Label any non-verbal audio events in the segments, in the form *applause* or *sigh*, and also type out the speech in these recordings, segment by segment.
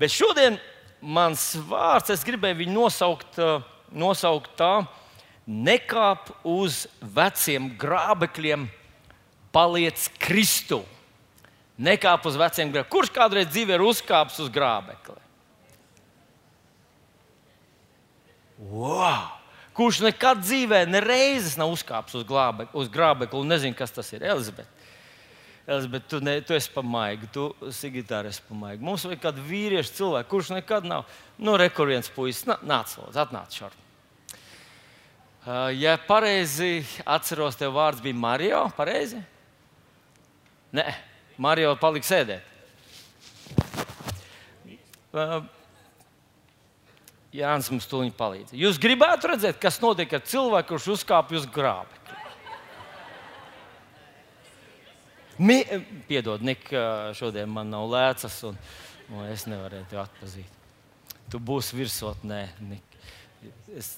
Bet šodien mans vārds, es gribēju viņu nosaukt, uh, nosaukt tā, nekāp uz veciem grābekļiem, paliec Kristu. Nekāp uz veciem grābekļiem. Kurš kādreiz dzīvē ir uzkāpis uz grābekli? Wow! Kurš nekad dzīvē nereizes nav uzkāpis uz, glābe, uz grābekli un nezina, kas tas ir? Elizabete. Elizabete, tu, ne, tu esi pamaigi, tu Sigitāri esi pamaigi. Mums vajag kādu vīriešu cilvēku, kurš nekad nav. Nu, rekur viens puisis, nāc, lūdzu, atnāc šurp. Uh, ja pareizi atceros, tev vārds bija Mario. Pareizi? Nē, Mario palika sēdēt. Uh, Jānis mums tūlīt palīdz. Jūs gribētu redzēt, kas notiek ar cilvēku, kurš uzkāpj uz grābekļa. Mi, piedod, Nik, šodien man nav lēcas, un, un es nevarēju tevi atpazīt. Tu būsi virsotnē, Nik. Es,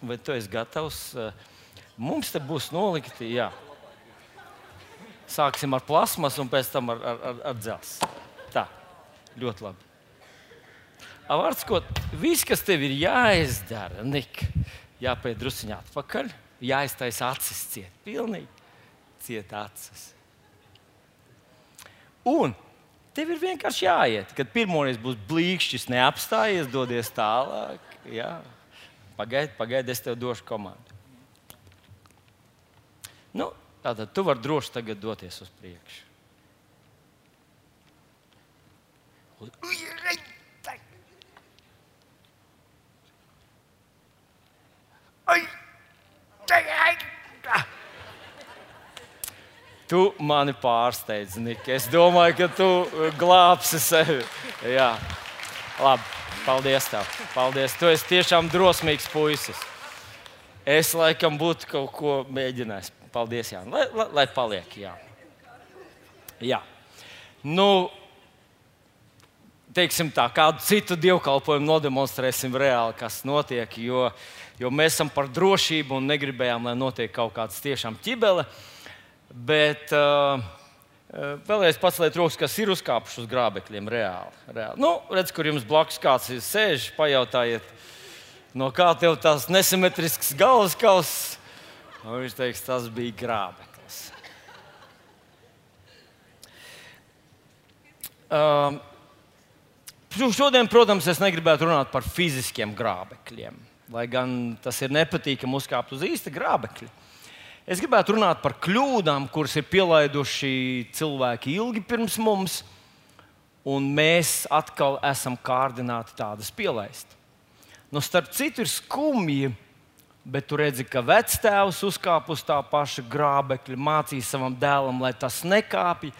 vai tu esi gatavs? Mums te būs nolikti, jā. Sāksim ar plasmas un pēc tam ar, ar, ar, ar dzelzi. Tā, ļoti labi. Vārds, ko viss, kas tev ir jāizdara, Nik, jāpēc druskuļi atpakaļ, jāiztaisa acis ciet, pilnīgi ciet acis. Un tev ir vienkārši jāiet, kad pirmoreiz būs blīkšķis, neapstājies, dodies tālāk. Jā. Pagaidi, pagaidi, es tev došu komandu. Nu, tātad tu vari droši tagad doties uz priekšu. Tu mani pārsteidz, Nika. Es domāju, ka tu uh, glābsi sevi. Jā, labi. Paldies, tev. Paldies. Tu esi tiešām drosmīgs puisis. Es laikam būtu kaut ko mēģinājis. Paldies, Jā. Lai, lai, lai paliek. Jā. jā. Nu, teiksim tā, kādu citu dievkalpojumu nodemonstrēsim reāli, kas notiek. Jo, jo mēs esam par drošību un negribējām, lai notiek kaut kāds tiešām ķibele. Bet uh, uh, vēlreiz paceliet rokas, kas ir uzkāpuši uz grābekļiem reāli. reāli. Nu, redz, kur jums blakus kāds ir sēž, pajautājiet, no kā tev tās nesimetrisks galvas kauss. Viņš teiks, tas bija grābeklis. Uh, šodien, protams, es negribētu runāt par fiziskiem grābekļiem, lai gan tas ir nepatīkami uzkāpt uz īsta grābekļa. Es gribētu runāt par kļūdām, kuras ir pielaiduši cilvēki ilgi pirms mums, un mēs atkal esam kārdināti tādas pielaist. Nu, starp citu, ir skumji, bet tu redzi, ka vectēvs uzkāpa uz tā paša grābekļa, mācīja savam dēlam, lai tas nekāpj.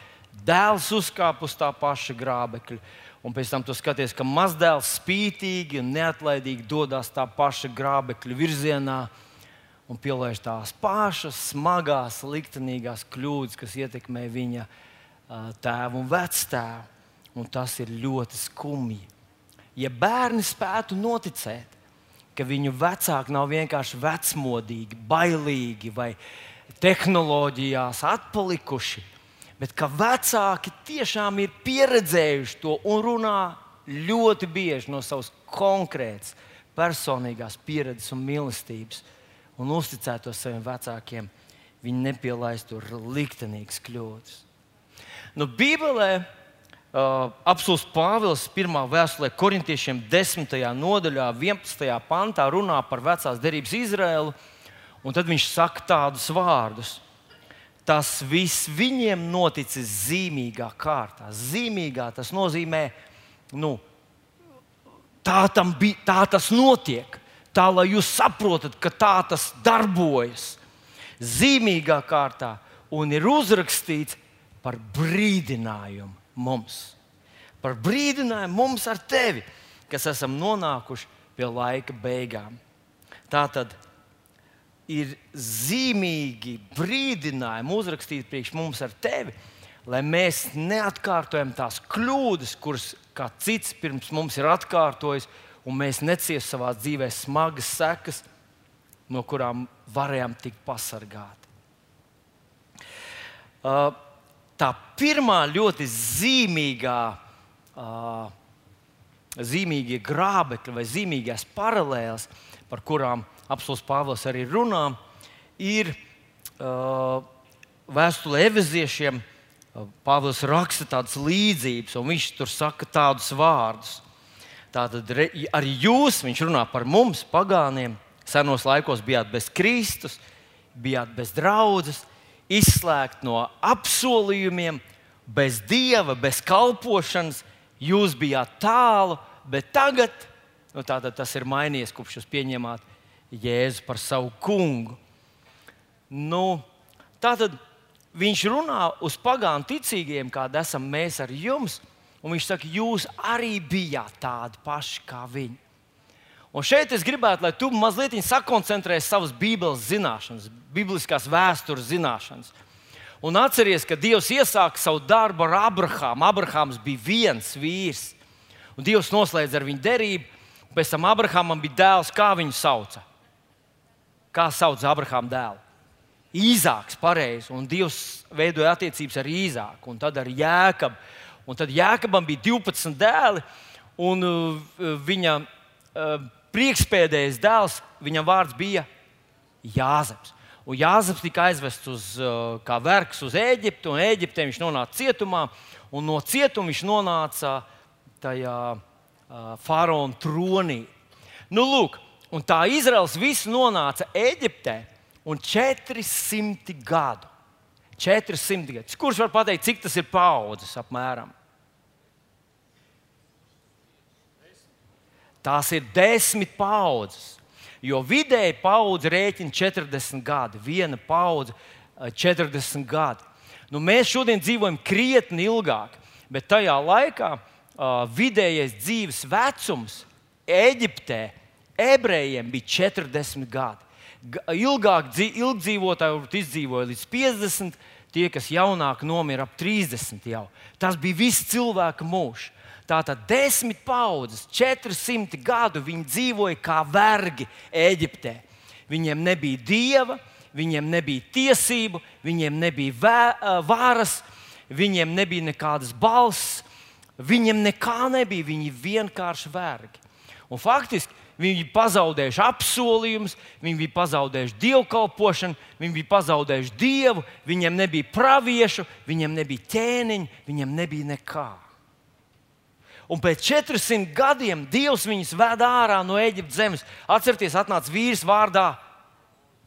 Dēls uzkāpa uz tā paša grābekļa, un pēc tam tu skaties, ka mazdēls spītīgi un neatlaidīgi dodas tā paša grābekļa virzienā un pieliež tās pašas smagās, liktenīgās kļūdas, kas ietekmē viņa tēvu un vectēvu. Un tas ir ļoti skumji. Ja bērni spētu noticēt, ka viņu vecāki nav vienkārši vecmodīgi, bailīgi vai tehnoloģijās atpalikuši, bet ka vecāki tiešām ir pieredzējuši to un runā ļoti bieži no savas konkrētas, personīgās pieredzes un mīlestības un uzticētos saviem vecākiem, viņi nepielaistu liktenīgas kļūdas. Nu, Bībelē uh, apelsīns Pāvils 1. vēstulē korintiešiem 10. nodaļā, 11. pantā runā par vecās derības Izraēlu, un tad viņš saka tādus vārdus. Tas viss viņiem noticis zīmīgā kārtā. Zīmīgā tas nozīmē, nu, tā, bija, tā tas notiek tā lai jūs saprotat, ka tā tas darbojas zīmīgā kārtā un ir uzrakstīts par brīdinājumu mums. Par brīdinājumu mums ar tevi, kas esam nonākuši pie laika beigām. Tā tad ir zīmīgi brīdinājumi uzrakstīti priekš mums ar tevi, lai mēs neatkārtojam tās kļūdas, kuras kāds cits pirms mums ir atkārtojis un mēs neciešam savā dzīvē smagas sekas, no kurām varējām tikt pasargāti. Uh, tā pirmā ļoti zīmīgā uh, zīmīgie grābekļi vai zīmīgās paralēles, par kurām apelsīns Pāvils arī runā, ir uh, vēstule Eveziešiem. Pāvils raksta tādas līdzības, un viņš tur saka tādus vārdus. Tātad arī jūs, viņš runā par mums, pagāniem, senos laikos bijāt bez Kristus, bijāt bez draudzes, izslēgti no apsolījumiem, bez dieva, bez kalpošanas, jūs bijāt tālu, bet tagad nu, tas ir mainījies, kopš jūs pieņemāt Jēzu par savu kungu. Nu, tātad viņš runā uz pagānu ticīgiem, kāda esam mēs ar jums, un viņš saka, jūs arī bijāt tādi paši kā viņi. Un šeit es gribētu, lai tu mazliet sakoncentrējies savas Bībeles zināšanas, bibliskās vēstures zināšanas. Un atcerieties, ka Dievs iesāka savu darbu ar Abrahāmu. Abrahāms bija viens vīrs, un Dievs noslēdza ar viņu derību. Pēc tam Abrahamam bija dēls, kā viņu sauca. Kā sauc Abrahāma dēlu? Īzāks, pareizi. Un Dievs veidoja attiecības ar Īzāku, un tad ar Jēkabu. Un tad Jēkabam bija 12 dēli, un uh, viņa uh, priekšpēdējais dēls, viņam vārds bija Jāzeps. Un Jāzeps tika aizvests uz, uh, kā vergs uz Eģiptu, un Eģiptē viņš nonāca cietumā, un no cietuma viņš nonāca tajā faraona tronī. Nu, lūk, tā Izraels viss nonāca Eģiptē un 400 gadu. 400 gadus. Kurš var pateikt, cik tas ir paudzes apmēram? Tās ir desmit paudzes. Jo vidēji paudze rēķina 40 gadi, viena paudze 40 gadi. Nu, mēs šodien dzīvojam krietni ilgāk, bet tajā laikā uh, vidējais dzīves vecums Eģiptē ebrejiem bija 40 gadi. Ilgāk ilgdzīvotāji izdzīvoja līdz 50, tie, kas jaunāk nomira ap 30 jau. Tas bija viss cilvēka mūžs. Tātad desmit paudzes, 400 gadu viņi dzīvoja kā vergi Eģiptē. Viņiem nebija dieva, viņiem nebija tiesību, viņiem nebija vē, varas, viņiem nebija nekādas balss, viņiem nekā nebija. Viņi vienkārši vergi. Un faktiski viņi bija pazaudējuši apsolījumus, viņi bija pazaudējuši dievkalpošanu, viņi bija pazaudējuši dievu, viņiem nebija praviešu, viņiem nebija ķēniņu, viņiem nebija nekā. Un pēc 400 gadiem Dievs viņus ved ārā no Eģiptes zemes. Atcerieties, atnāca vīrs vārdā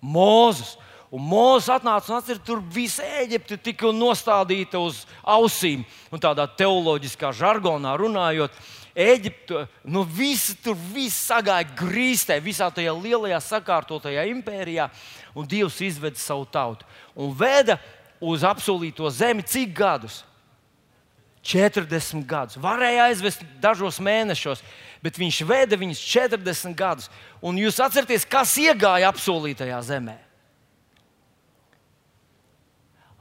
Mozus. Un Mozus atnāca un atcer, tur visa Eģipte tika nostādīta uz ausīm. Un tādā teoloģiskā žargonā runājot, Eģipte, nu visi tur viss sagāja grīstē, visā tajā lielajā sakārtotajā impērijā, un Dievs izveda savu tautu un veda uz apsolīto zemi cik gadus? 40 gadus. Varēja aizvest dažos mēnešos, bet viņš veda viņus 40 gadus. Un jūs atcerieties, kas iegāja apsolītajā zemē?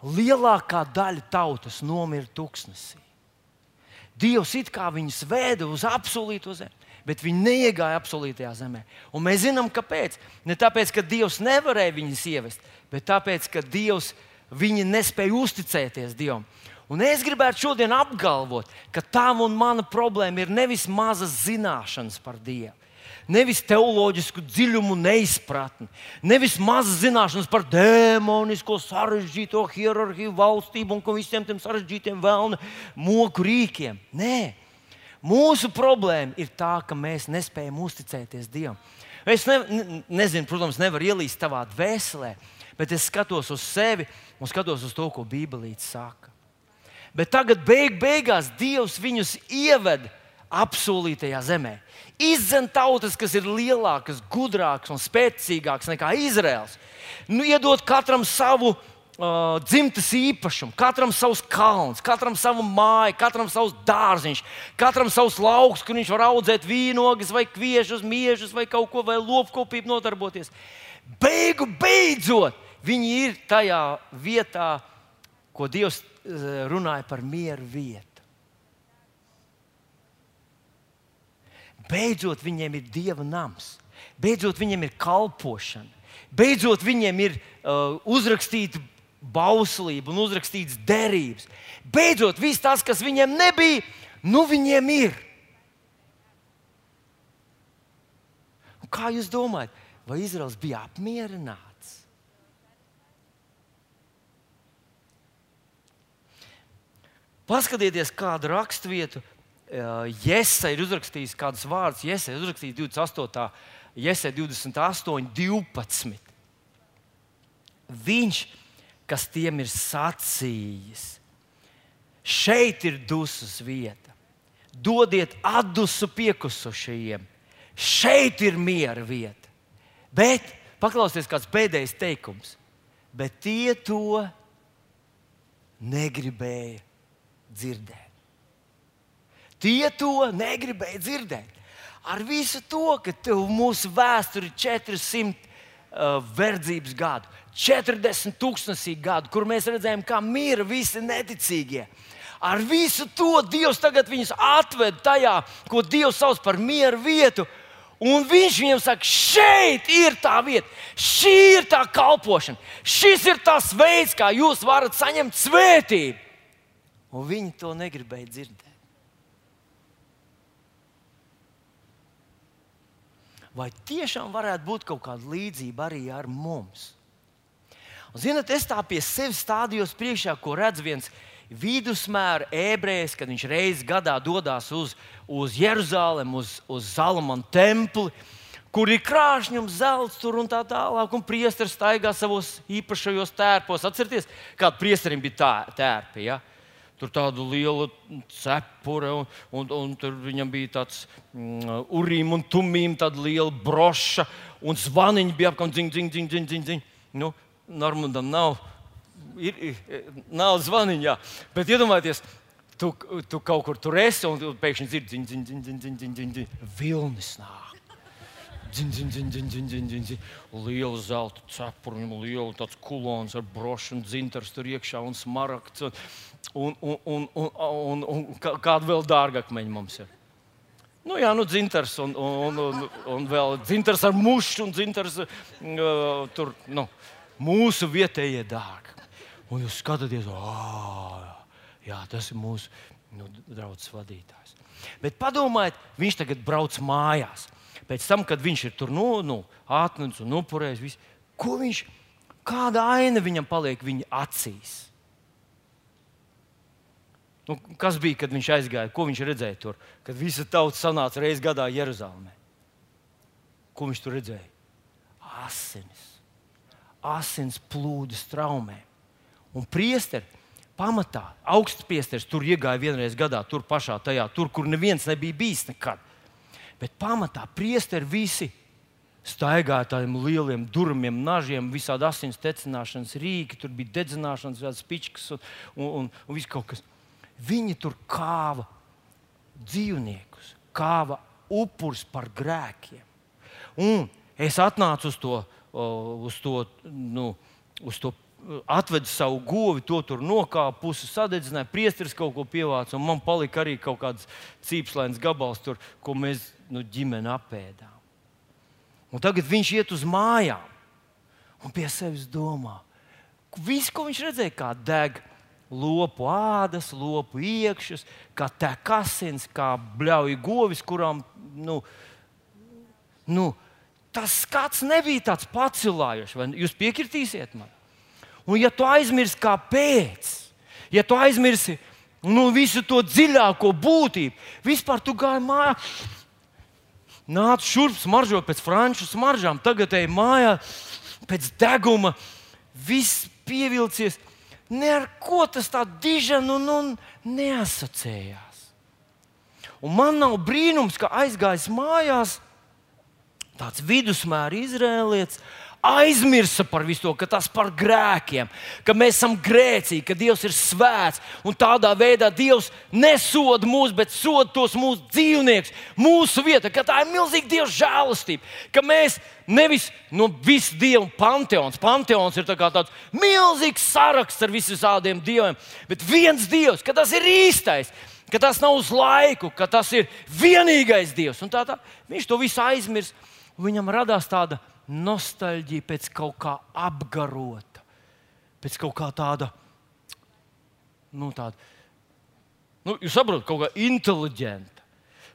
Lielākā daļa tautas nomira tuksnesī. Dievs it kā viņus vēda uz apsolīto zemi, bet viņi neiegāja apsolītajā zemē. Un mēs zinām, kāpēc. Ne tāpēc, ka Dievs nevarēja viņus ievest, bet tāpēc, ka Dievs viņi nespēja uzticēties Dievam. Un es gribētu šodien apgalvot, ka tā un mana problēma ir nevis mazas zināšanas par Dievu, nevis teoloģisku dziļumu neizpratni, nevis mazas zināšanas par demonisko sarežģīto hierarhiju, valstību un visiem tiem sarežģītiem vēlnu moku rīkiem. Nē, mūsu problēma ir tā, ka mēs nespējam uzticēties Dievam. Es ne, ne, nezinu, protams, nevaru ielīst tavā dvēselē, bet es skatos uz sevi un skatos uz to, ko Bībelīte saka. Bet tagad beig beigās Dievs viņus ieved apsolītajā zemē. Izdzen tautas, kas ir lielākas, gudrākas un spēcīgākas nekā Izraels. Nu, iedot katram savu uh, dzimtas īpašumu, katram savs kalns, katram savu māju, katram savs dārziņš, katram savs lauks, kur viņš var audzēt vīnogas, vai kviešus, miežus, vai kaut ko, vai lopkopību nodarboties. Beigu beidzot, viņi ir tajā vietā, ko Dievs Eh, runāja par mieru vietu. Beidzot, viņiem ir dieva nams, beidzot, viņiem ir kalpošana, beidzot, viņiem ir uh, uzrakstīta bauslība un uzrakstīts derības. Beidzot, viss tas, kas viņiem nebija, nu viņiem ir. kā jūs domājat, vai Izraels bija apmierināts? Paskatieties, kādu raksturvietu Jēzus ir uzrakstījis, kādas vārdas Jēzus ir uzrakstījis 28. Jēzus 28, 12. Viņš, kas tiem ir sacījis, šeit ir dusmas vieta. Dodiet atdusu piekusušajiem, šeit ir miera vieta. Bet paklausieties, kāds pēdējais teikums. Bet tie to negribēja dzirdēt. Tie to negribēja dzirdēt. Ar visu to, ka mūsu vēsture ir 400 uh, verdzības gadu, 40 tūkstoši gadu, kur mēs redzējām, kā mīra visi neticīgie. Ar visu to Dievs tagad viņus atved tajā, ko Dievs sauc par mieru vietu. Un viņš viņiem saka, šeit ir tā vieta, šī ir tā kalpošana, šis ir tas veids, kā jūs varat saņemt svētību. Un viņi to negribēja dzirdēt. Vai tiešām varētu būt kaut kāda līdzība arī ar mums. Un, zinat, es tā pie sevis stādījos priekšā, ko redz viens vidusmēra ebrejs, kad viņš reizes gadā dodas uz, uz Jeruzalem, uz, uz Zalamana templi. Kur ir krāšņums, zelts, tur un tā tālāk, un priesteris staigā savos īpašajos tērpos. Atcerieties, kāda priesterim bija tā tērpa. Ja? Tur tādu lielu cepuri, un, un, un tur viņam bija tāds mm, urīm un tumīm, tāda liela broša, un zvaniņi bija apkārt, dziņ, dziņ, dziņ, dziņ, dziņ, dziņ. Nu, Normandam nav, ir, ir, nav zvaniņa, jā. bet iedomājieties, tu, tu kaut kur tur esi, un pēkšņi dzirdi, dziņ, dziņ, dziņ, dziņ, dziņ, dziņ, dziņ, dziņ, vilnis nāk. Dzin, dzin, dzin, dzin, dzin, dzin, dzin, dzin. Liela zelta cepura, liela tāds kulons ar brošu un dzintars tur iekšā un smaragds. Un, un, un, un, un, un, un kādu vēl dārgakmeņu mums ir. Nu, jā, nu, dzintars un, un, un, un vēl dzintars ar mušu un dzintars uh, tur, nu, mūsu vietējie dārgi. Un jūs skatāties, oh, jā, tas ir mūsu nu, draugs vadītājs. Bet padomājiet, viņš tagad brauc mājās. Pēc tam, kad viņš ir tur nu, nu, atnācis un upurējis, ko viņš, kāda aina viņam paliek viņa acīs? Nu, kas bija, kad viņš aizgāja? Ko viņš redzēja tur? Kad visa tauta sanāca reizes gadā Jeruzalemē. Ko viņš tur redzēja? Asinis. Asins plūdi straumē. Un priesteri pamatā, augsts priesteris tur iegāja vienreiz gadā, tur pašā tajā, tur, kur neviens nebija bijis nekad. Bet pamatā priesteri visi staigāja tādiem lieliem durvīm, nažiem, visādi asins tecināšanas rīki, tur bija dedzināšanas, pičkas un, un, un, un viss kaut kas. Viņi tur kāva dzīvniekus, kāva upurus par grēkiem. Un es atnācu uz to, uz to, nu, uz to atvedu savu govi, to tur nokāpu, pusi sadedzināju, priesteris kaut ko pievāca, un man palika arī kaut kāds cīpslēns gabals, tur, ko mēs nu, ģimene apēdām. Un tagad viņš iet uz mājām un pie sevis domā, viss, ko viņš redzēja, kā deg lopu ādas, lopu iekšas, kā tek asins, kā bļauj govis, kurām nu, nu, tas skats nebija tāds pacilājošs. Jūs piekritīsiet man? Un, ja tu aizmirsti, kāpēc, ja tu aizmirsti nu, visu to dziļāko būtību, vispār tu gāji mājā. Nāc šurp, smaržo pēc franču smaržām, tagad ej mājā pēc deguma, viss pievilcies neko tas tā dižan un, un neasociējās. Un man nav brīnums, ka aizgājis mājās tāds vidusmēra izrēlietis aizmirsa par visu to, ka tas par grēkiem, ka mēs esam grēcīgi, ka Dievs ir svēts. Un tādā veidā Dievs nesoda mūs, bet soda tos mūsu dzīvniekus, mūsu vietā, ka tā ir milzīga Dieva žēlastība. Ka mēs nevis no visu dievu panteons, panteons ir tā tāds milzīgs saraksts ar visiem dieviem, bet viens dievs, ka tas ir īstais. Ka tas nav uz laiku, ka tas ir vienīgais dievs. Tā, tā, viņš to visu aizmirst. Viņam radās tāda nostalģija pēc kaut kā apgarota, pēc kaut kā tāda, nu, tāda, nu, jūs saprotat, kaut kā inteliģenta,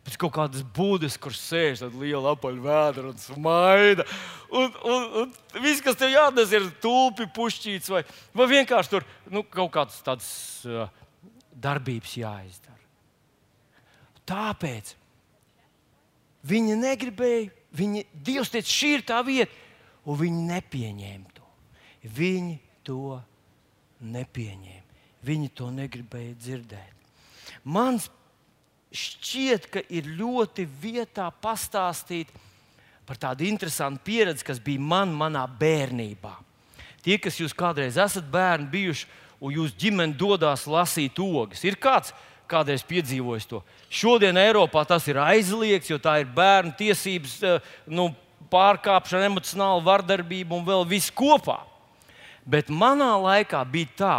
Pēc kaut kādas būdas, kur sēž tāda liela apaļa vēdra un smaida. Un, un, un viss, kas tev jādara, ir tulpi, pušķīts vai, vai vienkārši tur nu, kaut kādas tādas uh, darbības jāizdara. Tāpēc viņi negribēja, viņi, Dievs teica, šī ir tā vieta, un viņi nepieņēma to. Viņi to nepieņēma. Viņi to negribēja dzirdēt. Mans šķiet, ka ir ļoti vietā pastāstīt par tādu interesantu pieredzi, kas bija man manā bērnībā. Tie, kas jūs kādreiz esat bērni bijuši, un jūsu ģimene dodas lasīt ogas, ir kāds kādreiz piedzīvojis to. Šodien Eiropā tas ir aizliegts, jo tā ir bērnu tiesības, eh, nu, pārkāpšana, emocionāla vardarbība un vēl viss kopā. Bet manā laikā bija tā,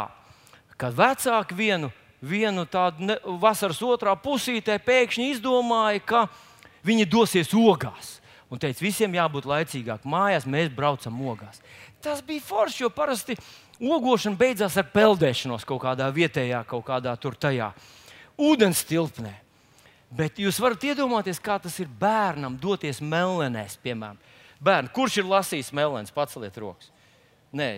ka vecāki vienu vienu tādu ne, vasaras otrā pusītē pēkšņi izdomāja, ka viņi dosies ogās. Un teica, visiem jābūt laicīgāk mājās, mēs braucam ogās. Tas bija forši, jo parasti ogošana beidzās ar peldēšanos kaut kādā vietējā, kaut kādā tur tajā ūdens tilpnē. Bet jūs varat iedomāties, kā tas ir bērnam doties melnēs, piemēram. Bērni, kurš ir lasījis melnēs, paceliet rokas. Nē,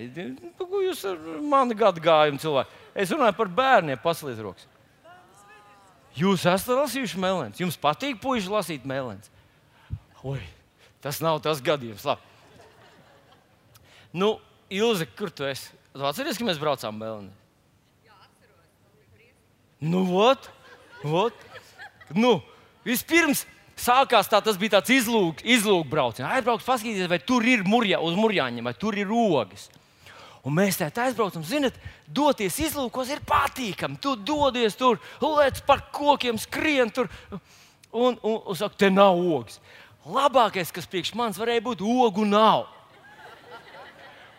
jūs ar mani gadu gājumu cilvēku. Es runāju par bērniem, pasliet rokas. Jūs esat lasījuši melnēs. Jums patīk puiši lasīt melnēs. Oi, tas nav tas gadījums. Labi. Nu, Ilze, kur tu esi? Atceries, ka mēs braucām melnēs? Nu, ot, ot. Nu, vispirms sākās tā, tas bija tāds izlūks, izlūk brauciens. Aizbraukt, paskatīties, vai tur ir murja, uz murjāņiem, vai tur ir rogas. Un mēs tā aizbraucam, zinot, doties izlūkos ir patīkami. Tu dodies tur, lec par kokiem, skrien tur. Un, un, un saka, te nav ogas. Labākais, kas priekš manis varēja būt, ogu nav.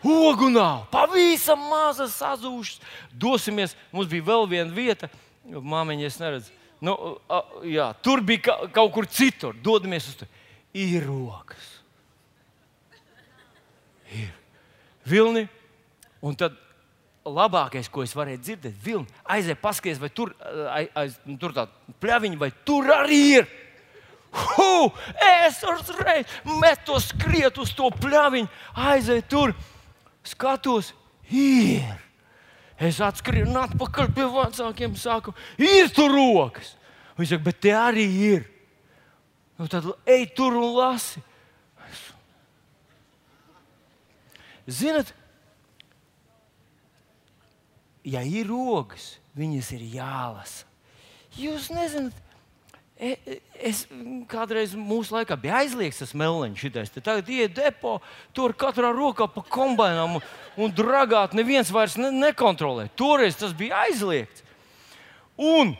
Ogu nav, pavisam maza sazūšas. Dosimies, mums bija vēl viena vieta, māmiņa, es neredzu. Nu, a, jā, tur bija ka, kaut kur citur. Dodamies uz to. Ir rokas. Ir. Vilni Un tad labākais, ko es varēju dzirdēt, ir aiziet, paskaties, vai tur, aiz, aiz, nu, tur tāda pļaviņa, vai tur arī ir. Hu, es uzreiz metu skriet uz to pļaviņu, aizēju tur, skatos, ir. Es atskrienu atpakaļ pie vecākiem, saku, ir tur rokas. Viņi saka, bet te arī ir. Nu, tad ej tur un lasi. Ziniet, ja ir rokas, viņas ir jālasa. Jūs nezināt, es kādreiz mūsu laikā biju aizliegts tas melniņš, šitais. Tagad iet depo, tur katrā rokā pa kombinām un, un dragāt. Neviens vairs ne, nekontrolē. Toreiz tas bija aizliegts. Un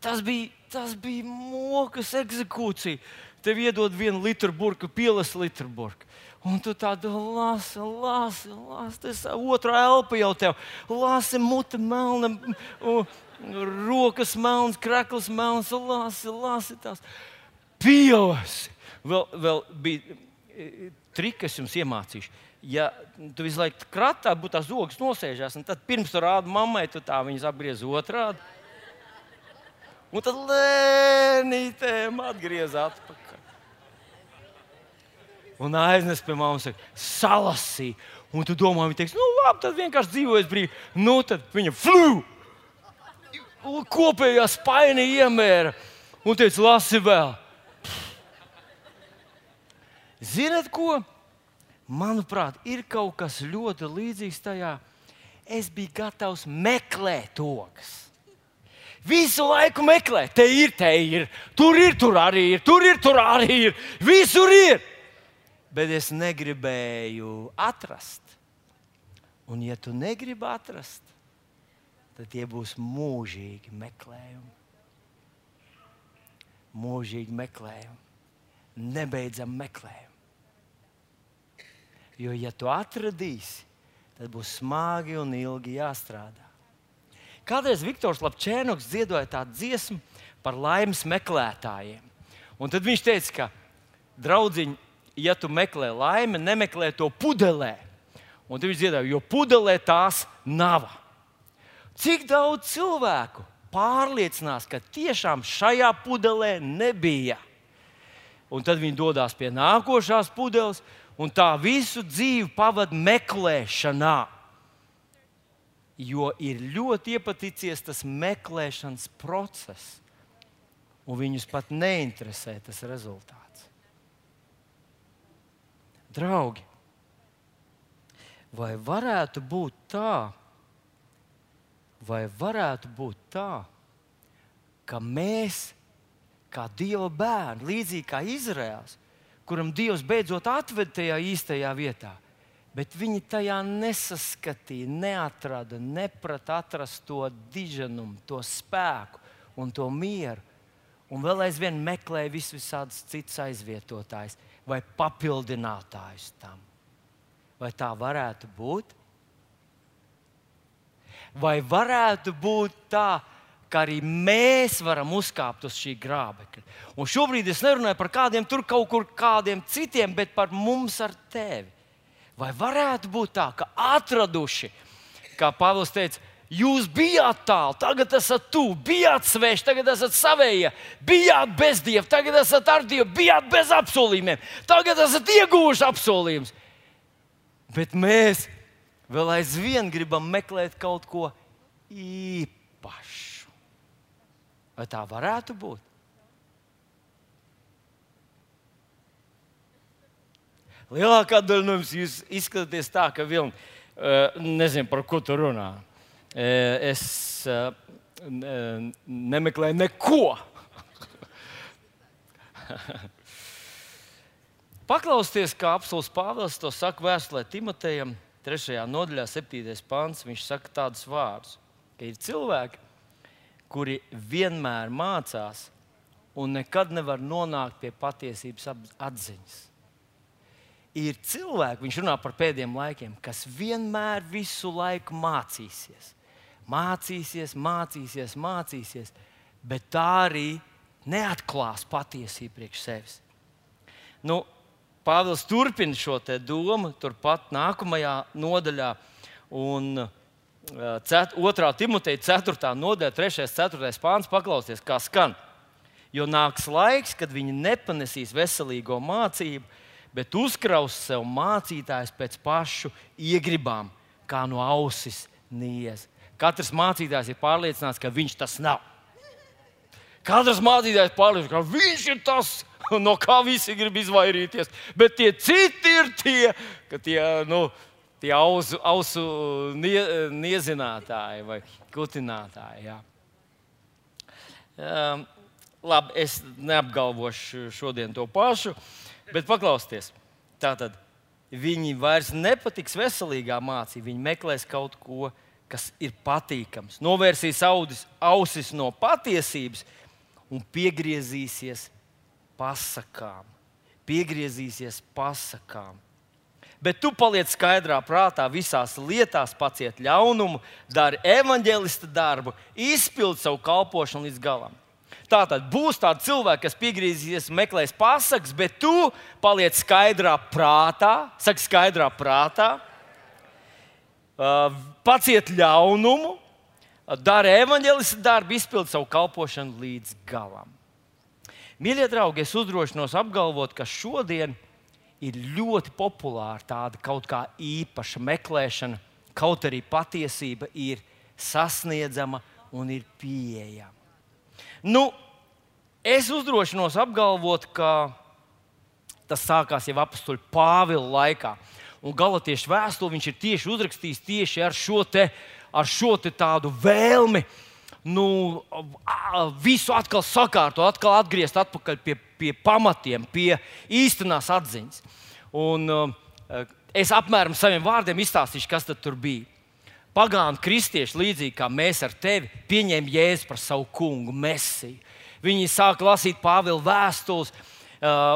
tas bija, tas bija mokas eksekūcija. Tev iedod vienu litru burbuļu, pielas litru burbuļu. Un tu tādu lasi, lasi, lasi. Tas otrā elpa jau tev. Lasi, mute melna, rokas melnas, krekls melns, lasi, lasi tās. Pielas! Vēl, vēl bija e, triki, kas jums iemācīšu. Ja tu visu laiku kratā būtu tās ogas nosēžās, tad pirms tam rāda mammai, tu tā viņas apgriez otrādi. Un tad lēnītēm atgriez atpakaļ un aiznes pie mammas, salasīja. Un tu domā, viņa teiks, nu, labi, tad vienkārši dzīvojas brīvi. Nu, tad viņa flu! Kopējā spaini iemēra un teica, lasi vēl. Ziniet, ko? Manuprāt, ir kaut kas ļoti līdzīgs tajā. Es biju gatavs meklēt ogas. Visu laiku meklēt, te ir, te ir, tur ir, tur arī ir, tur ir, tur arī ir, visur ir bet es negribēju atrast. Un, ja tu negribi atrast, tad tie būs mūžīgi meklējumi. Mūžīgi meklējumi, nebeidzami meklējumi. Jo, ja tu atradīsi, tad būs smagi un ilgi jāstrādā. Kādreiz Viktors Lapčēnoks dziedoja tādu dziesmu par laimes meklētājiem. Un tad viņš teica, ka draudziņi ja tu meklē laimi, nemeklē to pudelē. Un viņš dziedāja, jo pudelē tās nav. Cik daudz cilvēku pārliecinās, ka tiešām šajā pudelē nebija. Un tad viņi dodas pie nākošās pudeles, un tā visu dzīvi pavadīja meklēšanā. Jo ir ļoti iepaticies tas meklēšanas process, un viņus pat neinteresē tas rezultāts. Draugi, vai varētu būt tā, vai varētu būt tā, ka mēs, kā Dieva bērni, līdzīgi kā Izraels, kuram Dievs beidzot atveda tajā īstajā vietā, bet viņi tajā nesaskatīja, neatrada, neprata atrast to diženumu, to spēku un to mieru. Un vēl aizvien meklēja vis visādus citus aizvietotājus vai papildinātājus tam. Vai tā varētu būt? Vai varētu būt tā, ka arī mēs varam uzkāpt uz šī grābekļa? Un šobrīd es nerunāju par kādiem tur kaut kur kādiem citiem, bet par mums ar tevi. Vai varētu būt tā, ka atraduši, kā Pāvils teica, Jūs bijāt tālu, tagad esat tuvu, bijāt sveši, tagad esat savējie, bijāt bez dieva, tagad esat ar dievu, bijāt bez apsolījumiem, tagad esat ieguvuši apsolījumus. Bet mēs vēl aizvien gribam meklēt kaut ko īpašu. Vai tā varētu būt? Lielākā daļa no jums izskatāties tā, ka vilni uh, nezinu, par ko tu runā. Uh, es uh, nemeklēju neko. *laughs* Paklausieties, kā apelsīns Pāvils to saka vēstulē Timotejam, 3. nodaļā, 7. pāns. Viņš saka tādus vārdus, ka ir cilvēki, kuri vienmēr mācās un nekad nevar nonākt pie patiesības atziņas. Ir cilvēki, viņš runā par pēdējiem laikiem, kas vienmēr visu laiku mācīsies. Mācīsies, mācīsies, mācīsies, bet tā arī neatklās patiesību priekš sevis. Nu, Pāvils turpina šo domu, turpat nākamajā nodaļā. Un, cet, 2. Timoteja 4. nodaļa, 3. un 4. pāns, paklausieties, kā skan. Jo nāks laiks, kad viņi nepanesīs veselīgo mācību, bet uzkraus sev mācītājs pēc pašu iegribām, kā no ausis niez. Katrs mācītājs ir pārliecināts, ka viņš tas nav. Katrs mācītājs pārliecināts, ka viņš ir tas, no kā visi grib izvairīties. Bet tie citi ir tie, tie, nu, tie ausu, ausu nie, niezinātāji vai kutinātāji. Jā. Um, labi, es neapgalvošu šodien to pašu, bet paklausieties. Tātad viņi vairs nepatiks veselīgā mācība, viņi meklēs kaut ko, kas ir patīkams, novērsīs audis, ausis no patiesības un piegriezīsies pasakām. Piegriezīsies pasakām. Bet tu paliec skaidrā prātā visās lietās, paciet ļaunumu, dari evanģēlista darbu, izpild savu kalpošanu līdz galam. Tātad būs tādi cilvēki, kas piegriezīsies, meklēs pasakas, bet tu paliec skaidrā prātā, saki skaidrā prātā, paciet ļaunumu, dari evanģēlista darbu, izpild savu kalpošanu līdz galam. Mīļie draugi, es uzdrošinos apgalvot, ka šodien ir ļoti populāra tāda kaut kā īpaša meklēšana, kaut arī patiesība ir sasniedzama un ir pieejama. Nu, es uzdrošinos apgalvot, ka tas sākās jau apstuļu Pāvila laikā. Un galatiešu vēstuli viņš ir tieši uzrakstījis tieši ar šo, te, ar šo tādu vēlmi nu, visu atkal sakārtot, atkal atgriezt atpakaļ pie, pie pamatiem, pie īstenās atziņas. Un, es apmēram saviem vārdiem izstāstīšu, kas tur bija. Pagānu kristieši, līdzīgi kā mēs ar tevi, pieņēma Jēzu par savu kungu, mesiju. Viņi sāka lasīt Pāvila vēstules,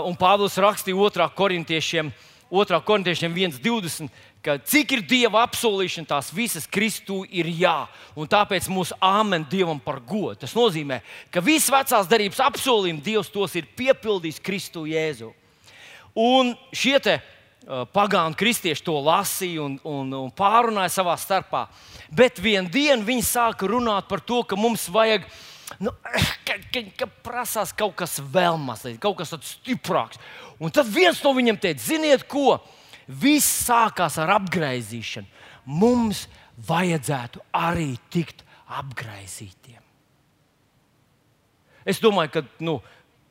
un Pāvils rakstīja 2. korintiešiem, 2. korintiešiem 1,20 ka cik ir Dieva apsolīšana, tās visas Kristū ir jā. Un tāpēc mūsu āmen Dievam par godu. Tas nozīmē, ka visas vecās darbības apsolījumi Dievs tos ir piepildījis Kristu Jēzu. Un šie te, pagānu kristieši to lasīja un, un, un pārunāja savā starpā. Bet vienā dienā viņi sāka runāt par to, ka mums vajag, nu, *clears throat* ka, ka, ka prasās kaut kas vēl mazliet, kaut kas tāds stiprāks. Un tad viens no viņiem teica, ziniet, ko? Viss sākās ar apgaizīšanu. Mums vajadzētu arī tikt apgaizītiem. Es domāju, ka nu,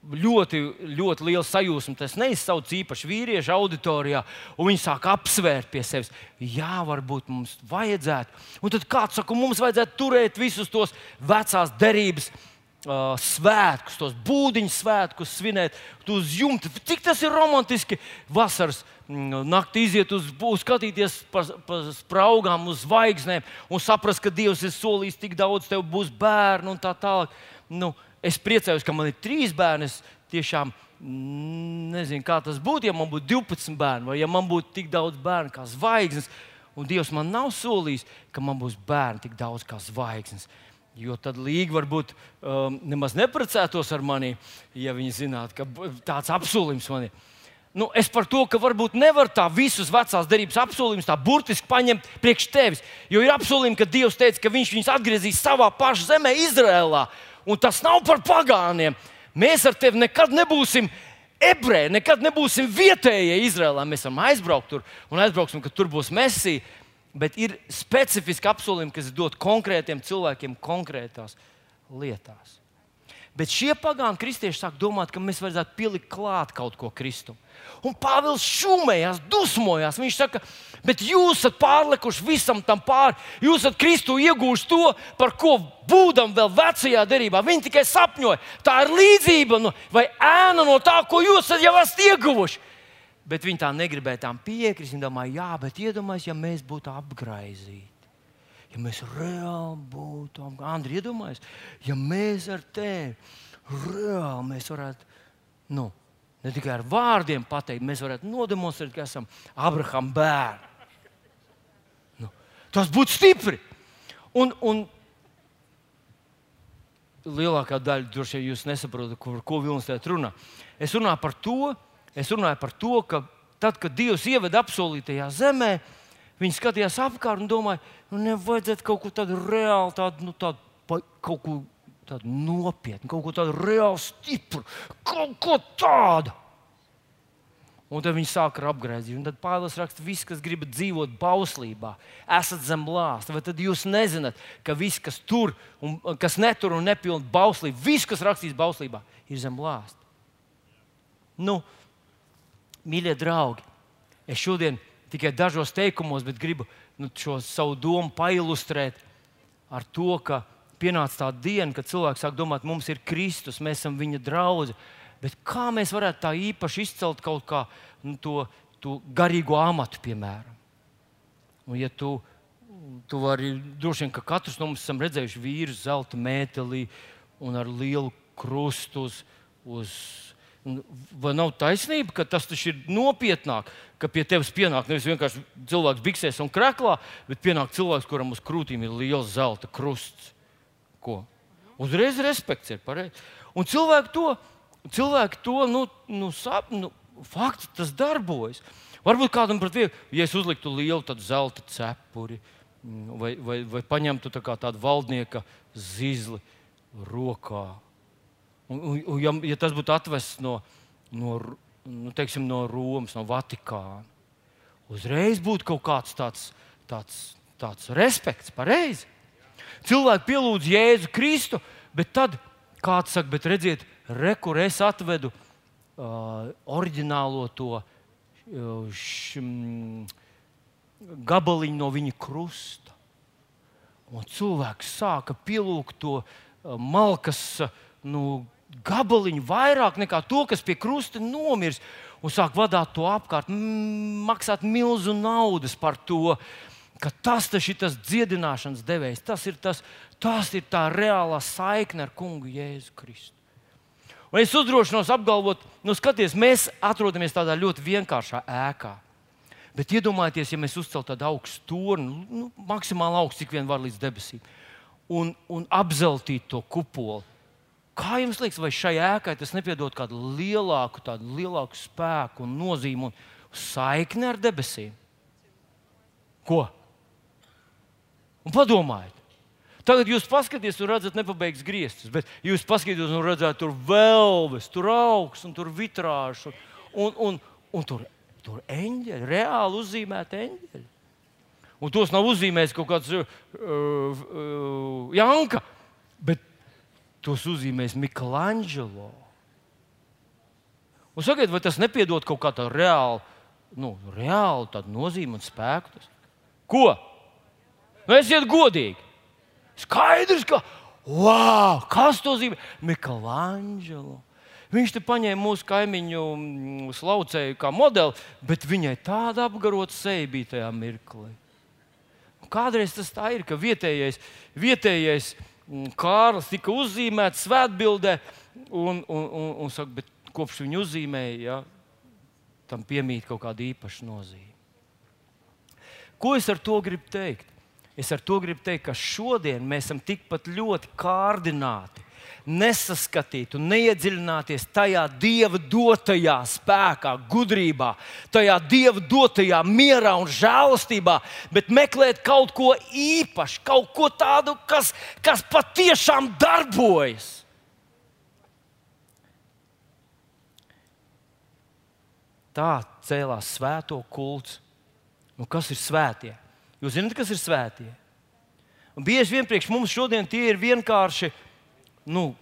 ļoti, ļoti liela sajūsma. Tas neizsauc īpaši vīriešu auditorijā, un viņi sāk apsvērt pie sevis. Jā, varbūt mums vajadzētu. Un tad kāds saka, mums vajadzētu turēt visus tos vecās derības. Uh, svētkus, tos būdiņu svētkus svinēt, uz jumta. Cik tas ir romantiski vasaras mm, naktī iziet uz, uz skatīties pa, pa spraugām, uz zvaigznēm un saprast, ka Dievs ir solījis tik daudz, tev būs bērnu un tā tālāk. Nu, es priecājos, ka man ir trīs bērni. Es tiešām nezinu, kā tas būtu, ja man būtu 12 bērni, vai ja man būtu tik daudz bērnu kā zvaigznes. Un Dievs man nav solījis, ka man būs bērni tik daudz kā zvaigznes. Jo tad Līga varbūt um, nemaz neprecētos ar mani, ja viņi zinātu, ka tāds apsolījums man ir. Nu, es par to, ka varbūt nevar tā visus vecās derības apsolījumus tā burtiski paņemt priekš tevis. Jo ir apsolījumi, ka Dievs teica, ka Viņš viņus atgriezīs savā pašā zemē, Izrēlā un tas nav par pagāniem. Mēs ar tevi nekad nebūsim ebreji, nekad nebūsim vietējie Izrēlā. Mēs varam aizbraukt tur un aizbrauksim, ka tur būs mesija. Bet ir specifiski apsolījumi, kas dod konkrētiem cilvēkiem konkrētās lietās. Bet šie pagānu kristieši sāk domāt, ka mēs vajadzētu pielikt klāt kaut ko Kristum. Un Pāvils šūmējās, dusmojās. Viņš saka, bet jūs esat pārlikuši visam tam pāri. Jūs esat Kristu iegūši to, par ko būdam vēl vecajā derībā. Viņi tikai sapņoja. Tā ir līdzība nu, vai ēna no tā, ko jūs jau esat ieguvuši. Bet viņi tā negribēja tam piekrist. Viņi domāja, jā, bet iedomājieties, ja mēs būtu apgraizīti ja mēs reāli būtu, Andri, iedomājies, ja mēs ar tevi reāli mēs varētu, nu, ne tikai ar vārdiem pateikt, mēs varētu nodemonstrēt, ka esam Abrahama bērni. Nu, tas būtu stipri. Un, un lielākā daļa droši vien jūs nesaprotat, kur, ko Vilnis te runā. Es runāju par to, es runāju par to, ka tad, kad Dievs ieveda apsolītajā zemē, viņi skatījās apkārt un domāja, nu, nevajadzētu kaut ko tādu reāli, tādu, nu, tādu, kaut ko tādu nopietnu, kaut ko tādu reāli stipru, kaut ko tādu. Un tad viņi sāk ar apgriezību. Tad Pāvils raksta, ka visi, kas grib dzīvot bauslībā, esat zem lāsta. Vai tad jūs nezināt, ka viss, kas tur, un, kas netur un nepilna bauslību, viss, kas rakstīts bauslībā, ir zem lāsta? Nu, mīļie draugi, es šodien tikai dažos teikumos, bet gribu nu, šo savu domu pailustrēt ar to, ka pienāca tā diena, kad cilvēks sāk domāt, mums ir Kristus, mēs esam viņa draugi. Bet kā mēs varētu tā īpaši izcelt kaut kā nu, to, to garīgo amatu, piemēram? Un, ja tu, tu vari, droši vien, ka katrs no mums esam redzējuši vīru zelta mētelī un ar lielu krustu uz, uz Vai nav taisnība, ka tas ir nopietnāk, ka pie tevis pienāk nevis vienkārši cilvēks biksēs un krāklā, bet pienāk cilvēks, kuram uz krūtīm ir liels zelta krusts? Ko? Uzreiz respekts ir pareizi. Un cilvēki to, cilvēki to nu, nu, sap, nu, fakts, tas darbojas. Varbūt kādam pat viegli, ja es uzliktu lielu zelta cepuri mm, vai, vai, vai paņemtu tā tādu valdnieka zizli rokā Un, un, ja, ja tas būtu atvests no, no, nu, teiksim, no Romas, no Vatikāna, uzreiz būtu kaut kāds tāds, tāds, tāds respekts, pareizi. Cilvēki pielūdz Jēzu Kristu, bet tad kāds saka, bet redziet, rekur es atvedu uh, oriģinālo to uh, š, mm, gabaliņu no viņa krusta. Un cilvēks sāka pielūgt to uh, malkas nu, gabaliņu vairāk nekā to, kas pie krusta nomirs, un sāk vadīt to apkārt, maksāt milzu naudas par to. Tas ir tas dziedināšanas devējs, tas ir, tas, tas ir tā reālā saikne ar kungu Jēzu Kristu. Un es uzdrošinos apgalvot, nu, skaties, mēs atrodamies tādā ļoti vienkāršā ēkā. Bet iedomājieties, ja mēs uzceltu tādu augstu torni, nu, maksimāli augstu, cik vien var līdz debesīm, un, un apzeltītu to kupolu Kā jums liekas, vai šai ēkai tas nepiedod kādu lielāku, tādu lielāku spēku un nozīmi un, saikni ar debesīm. Ko? Un padomājiet, Tagad jūs paskatieties, tur redzat, nepabeigts griestus, bet jūs paskatieties, un redzat, tur vēlves, tur augs, un tur vitrāžu, un, un, un tur, tur eņģeļi, reāli uzzīmēti eņģeļi. Un tos nav uzzīmējis kaut kāds uh, uh, Janka, bet tos uzzīmējis Miklāņģelo. Un sakiet, vai tas nepiedod kaut kādu reālu, nu, reālu nozīmi un spēku? Ko? Nu, esiet godīgi. Skaidrs, ka wow, kas to zīmē? Miklāņģelo. Viņš te paņēma mūsu kaimiņu mm, slaucēju kā modeli, bet viņai tāda apgarota seja bija tajā mirklī. Kādreiz tas tā ir, ka vietējais, vietējais Kārlis tika uzzīmēts svētbildē, un, un, un, un saka, kopš viņa uzzīmēja, ja, tam piemīt kaut kāda īpaša nozīme. Ko es ar to gribu teikt? Es ar to gribu teikt, ka šodien mēs esam tikpat ļoti kārdināti nesaskatīt un neiedziļināties tajā Dieva dotajā spēkā, gudrībā, tajā Dieva dotajā mierā un žēlastībā, bet meklēt kaut ko īpašu, kaut ko tādu, kas, kas patiešām darbojas. Tā cēlās svēto kults. Nu, kas ir svētie? Jūs zināt, kas ir svētie? Un bieži vien priekš mums šodien tie ir vienkārši nu,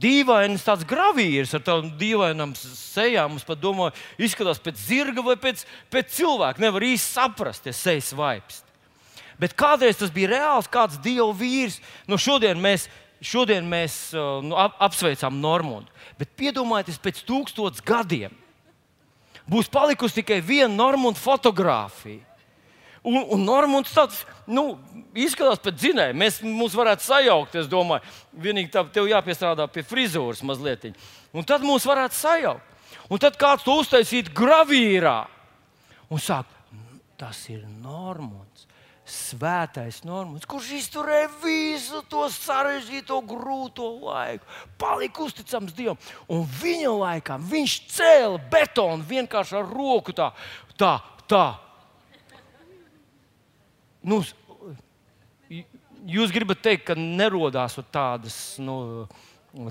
dīvains tāds gravīrs ar tādām dīvainām sejām. Mums pat domā, izskatās pēc zirga vai pēc, pēc cilvēka. Nevar īsti saprast, ja sejas vaipst. Bet kādreiz tas bija reāls, kāds dievu vīrs. Nu, šodien mēs, šodien mēs nu, ap, apsveicam Normundu. Bet piedomājieties, pēc tūkstotis gadiem būs palikusi tikai viena Normunda fotografija. Un, un Normons tāds nu, izskatās pēc dzinēja. Mēs mums varētu sajaukt. Es domāju, vienīgi tā, tev jāpiestrādā pie frizūras mazliet. Un tad mūs varētu sajaukt. Un tad kāds to uztaisīt gravīrā un saka, tas ir Normons. Svētais Normons, kurš izturēja visu to sarežģīto, grūto laiku, palika uzticams Dievam. Un viņa laikā viņš cēla betonu vienkārši ar roku tā, tā, tā nu, jūs gribat teikt, ka nerodās tādas. Nu,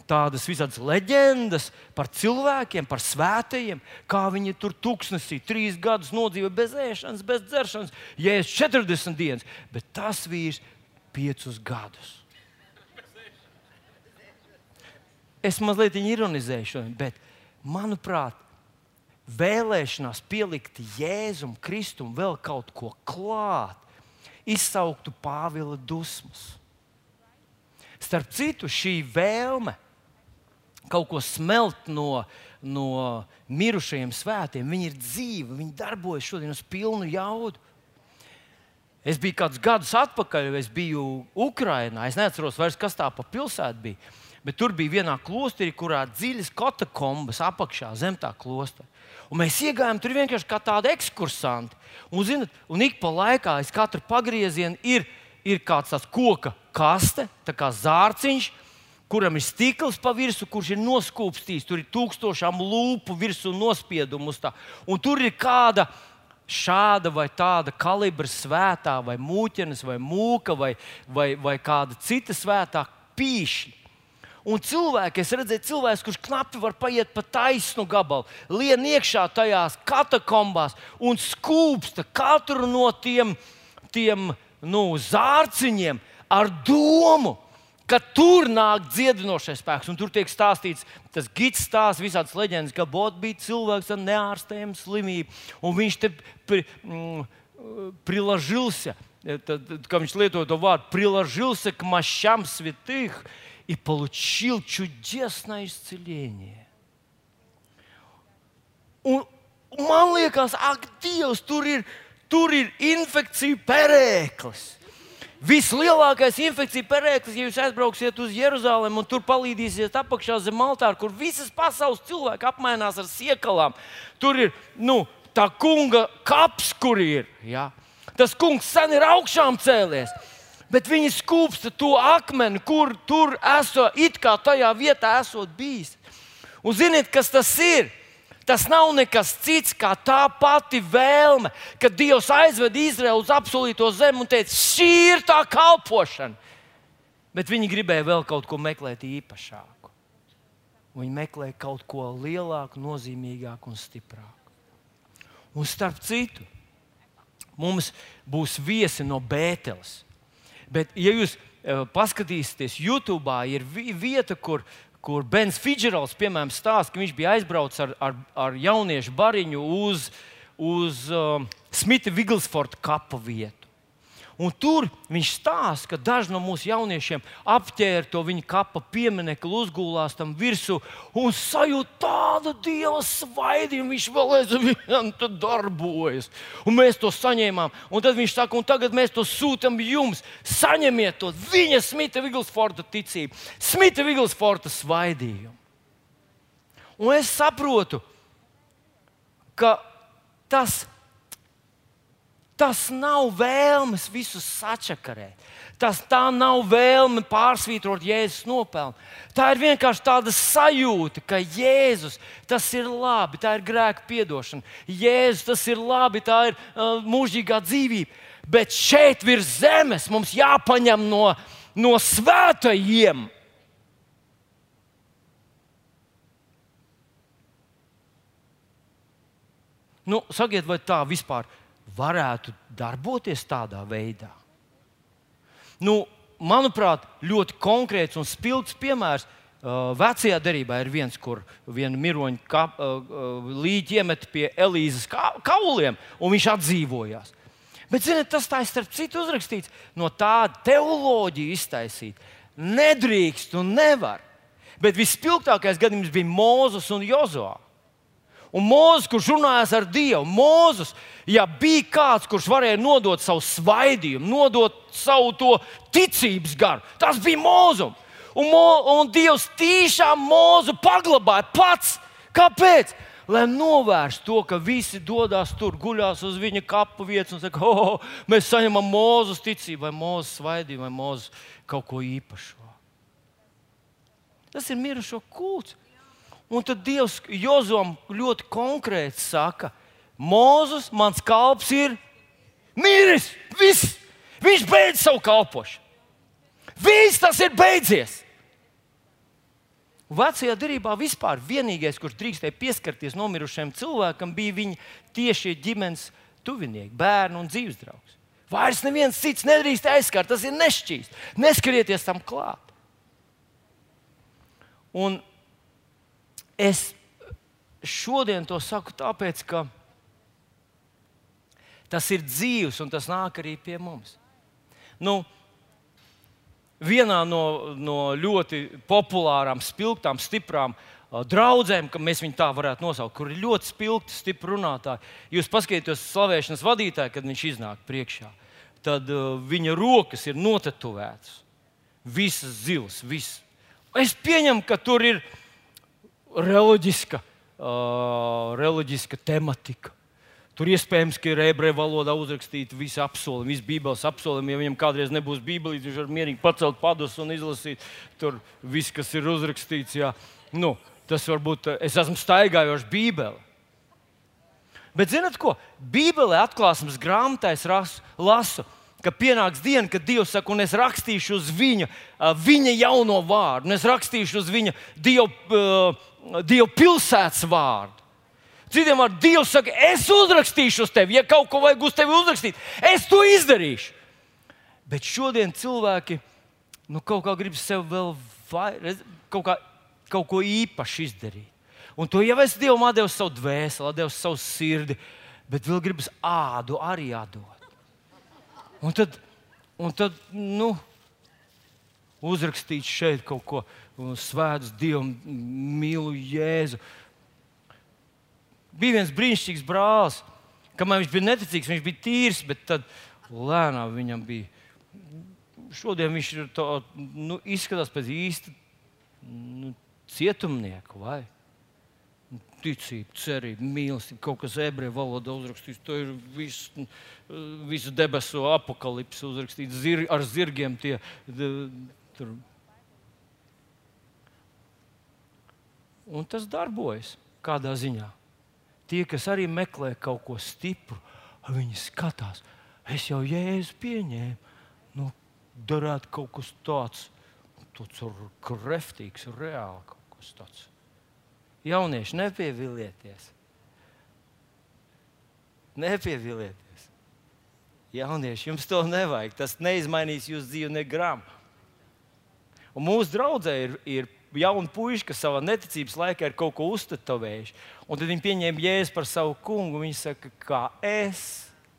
Tādas visādas leģendas par cilvēkiem, par svētajiem, kā viņi tur tūkstnesī trīs gadus nodzīvoja bez ēšanas, bez dzeršanas, es 40 dienas, bet tas vīrs piecus gadus. Es mazliet ironizēju šodien, bet manuprāt, vēlēšanās pielikt Jēzum, Kristum vēl kaut ko klāt, izsauktu Pāvila dusmas. Starp citu, šī vēlme kaut ko smelt no, no mirušajiem svētiem, viņi ir dzīvi, viņi darbojas šodien uz pilnu jaudu. Es biju kādus gadus atpakaļ, es biju Ukrajinā. Es neatceros vairs, kas tā pa pilsētu bija. Bet tur bija vienā klosterī, kurā dziļas katakombas apakšā zem tā klostra. Un mēs iegājām tur vienkārši kā tādi ekskursanti. Un, zinat, un ik pa laikā aiz katra pagrieziena ir, ir kāds tāds koka kaste, kā zārciņš, kuram ir stikls pa virsmu, kurš ir noskūpstīts. Tur ir tūkstošām lūpu virsū nospiedumu uz tā. Un tur ir kāda šāda vai tāda kalibra svētā, vai mūķenes, vai mūka, vai, vai, vai kāda cita svētā pīšļa. Un cilvēki, es redzēju, cilvēks, kurš knapi var paiet pa taisnu gabalu, lien iekšā tajās katakombās un skūpsta katru no tiem, tiem nu, zārciņiem ar domu. Ka tur nāk dziedinošais spēks, un tur tiek stāstīts, tas gids stāsta visādas leģendas, ka Bots bija cilvēks ar neārstējumu slimību, un viņš te pri, mm, prilažilsa, tad, kad viņš lietoja to vārdu, prilažilsa k mašām svitīgi и получил чудесное исцеление. Un, man liekas, ak, Dievs, tur ir, tur ir infekcija perēklis. Vislielākais infekcija perēklis, ja jūs aizbrauksiet uz Jeruzalem un tur palīdīsiet apakšā zem altāra, kur visas pasaules cilvēki apmainās ar siekalām. Tur ir nu, tā kunga kaps, kur ir. Ja? Tas kungs sen ir augšām cēlies bet viņi skūpsta to akmeni, kur tur esot, it kā tajā vietā esot bijis. Un ziniet, kas tas ir? Tas nav nekas cits kā tā pati vēlme, kad Dievs aizved Izraelu uz apsolīto zemi un teica, šī ir tā kalpošana. Bet viņi gribēja vēl kaut ko meklēt īpašāku. Viņi meklēja kaut ko lielāku, nozīmīgāku un stiprāku. Un starp citu, mums būs viesi no Bēteles. Bet, ja jūs uh, paskatīsieties YouTube, ir vieta, kur kur Bens Fidžerals, piemēram, stāsta, ka viņš bija aizbraucis ar, ar, ar jauniešu bariņu uz, uz uh, Smita Viglsforta kapu vietu. Un tur viņš stāsta, ka daži no mūsu jauniešiem apģērba to viņa kapa pieminiektu, uzgulās tam virsū un sajūta tādu dieva svaidījumu. Viņš vēl aizvien darbojas. Un mēs to saņēmām. Un tad viņš saka, un tagad mēs to sūtām jums. Saņemiet to viņa Smita Viglsforta ticību, Smita Viglsforta svaidījumu. Un es saprotu, ka tas ir Tas nav vēlmes visus sačakarēt. Tas tā nav vēlme pārsvītrot Jēzus nopelnu. Tā ir vienkārši tāda sajūta, ka Jēzus tas ir labi, tā ir grēka piedošana. Jēzus tas ir labi, tā ir uh, mūžīgā dzīvība. Bet šeit virs zemes mums jāpaņem no, no svētajiem. Nu, sakiet, vai tā vispār ir? Varētu darboties tādā veidā. Nu, manuprāt, ļoti konkrēts un spilgts piemērs. Uh, vecajā darbā ir viens, kur viena miroņa uh, uh, līķi iemet pie Elīzes ka, kauliem, un viņš atdzīvojās. Bet, ziniet, tas tā ir starp citu uzrakstīts, no tāda teoloģija iztaisīt. Nedrīkst un nevar. Bet vispilgtākais gadījums bija Mozus un Jozovs. Un Mozus, kurš runājas ar Dievu, Mozus, ja bija kāds, kurš varēja nodot savu svaidījumu, nodot savu to ticības garu, tas bija Mozums. Un, Mo, un Dievs tiešām Mozu paglabāja pats. Kāpēc? Lai novērstu to, ka visi dodas tur, guļās uz viņa kapu vietas un saka, oh, mēs saņemam mūzu ticību, vai mūzu svaidību, vai mūzu kaut ko īpašu. Tas ir mirušo kults. Un tad Dievs Jozom ļoti konkrēti saka, Mūzus, mans kalps ir miris. Viss. Viņš beidz savu kalpošanu. Viss tas ir beidzies. Vecajā darbā vispār vienīgais, kurš drīkstēja pieskarties nomirušajam cilvēkam, bija viņa tiešie ģimenes tuvinieki, bērni un dzīves draugs. Vairs neviens cits nedrīkst aizskart, tas ir nešķīst. Neskarieties tam klāt. Un Es šodien to saku tāpēc, ka tas ir dzīves un tas nāk arī pie mums. Nu, vienā no, no ļoti populārām, spilgtām, stiprām uh, draudzēm, ka mēs viņu tā varētu nosaukt, kur ir ļoti spilgti, stipri runātāji. Jūs paskatieties slavēšanas vadītāju, kad viņš iznāk priekšā. Tad uh, viņa rokas ir notetovētas. Visas zilas, visas. Es pieņemu, ka tur ir ielikās reliģiska, uh, reliģiska tematika. Tur iespējams, ka ir ebreju valodā uzrakstīta visa apsolījuma, visa Bībeles apsolījuma. Ja viņam kādreiz nebūs Bībeles, viņš var mierīgi pacelt padus un izlasīt tur viss, kas ir uzrakstīts. Jā. Nu, tas varbūt es esmu staigājošs Bībeli. Bet zinat ko? Bībelē atklāsmes grāmatā es lasu, ka pienāks diena, kad Dievs saka, un es rakstīšu uz viņa, viņa jauno vārdu, un es rakstīšu uz viņa Dievu, Dievu pilsētas vārdu. Citiem vārdiem, Dievs saka, es uzrakstīšu uz tevi, ja kaut ko vajag uz tevi uzrakstīt, es to izdarīšu. Bet šodien cilvēki nu, kaut kā grib sev vēl vairāk, kaut, kā, kaut ko īpašu izdarīt. Un to jau es Dievam devu savu dvēseli, devu savu sirdi, bet vēl gribas ādu arī atdot. Un tad, un tad nu, uzrakstīt šeit kaut ko svētus Dievam, mīlu Jēzu. Bija viens brīnišķīgs brālis, kamēr viņš bija neticīgs, viņš bija tīrs, bet tad lēnām viņam bija. Šodien viņš tā, nu, izskatās pēc īsta nu, cietumnieka vai ticība, cerība, mīlestība, kaut kas ebreju valodā uzrakstīts. To ir viss, visu debesu apakālipsi uzrakstīts zir, ar zirgiem. Tie, tur. Un tas darbojas kādā ziņā. Tie, kas arī meklē kaut ko stipru, viņi skatās, es jau jēzu pieņēmu. Nu, darētu kaut kas tāds, tāds kreftīgs, reāli kaut kas tāds. Jaunieši, nepievilieties! Nepievilieties! Jaunieši, jums to nevajag. Tas neizmainīs jūsu dzīvi ne grāmatu. Un mūsu draudzē ir, ir jauni puiši, kas savā neticības laikā ir kaut ko uztetovējuši. Un tad viņi pieņēma jēzu par savu kungu. Viņi saka, kā es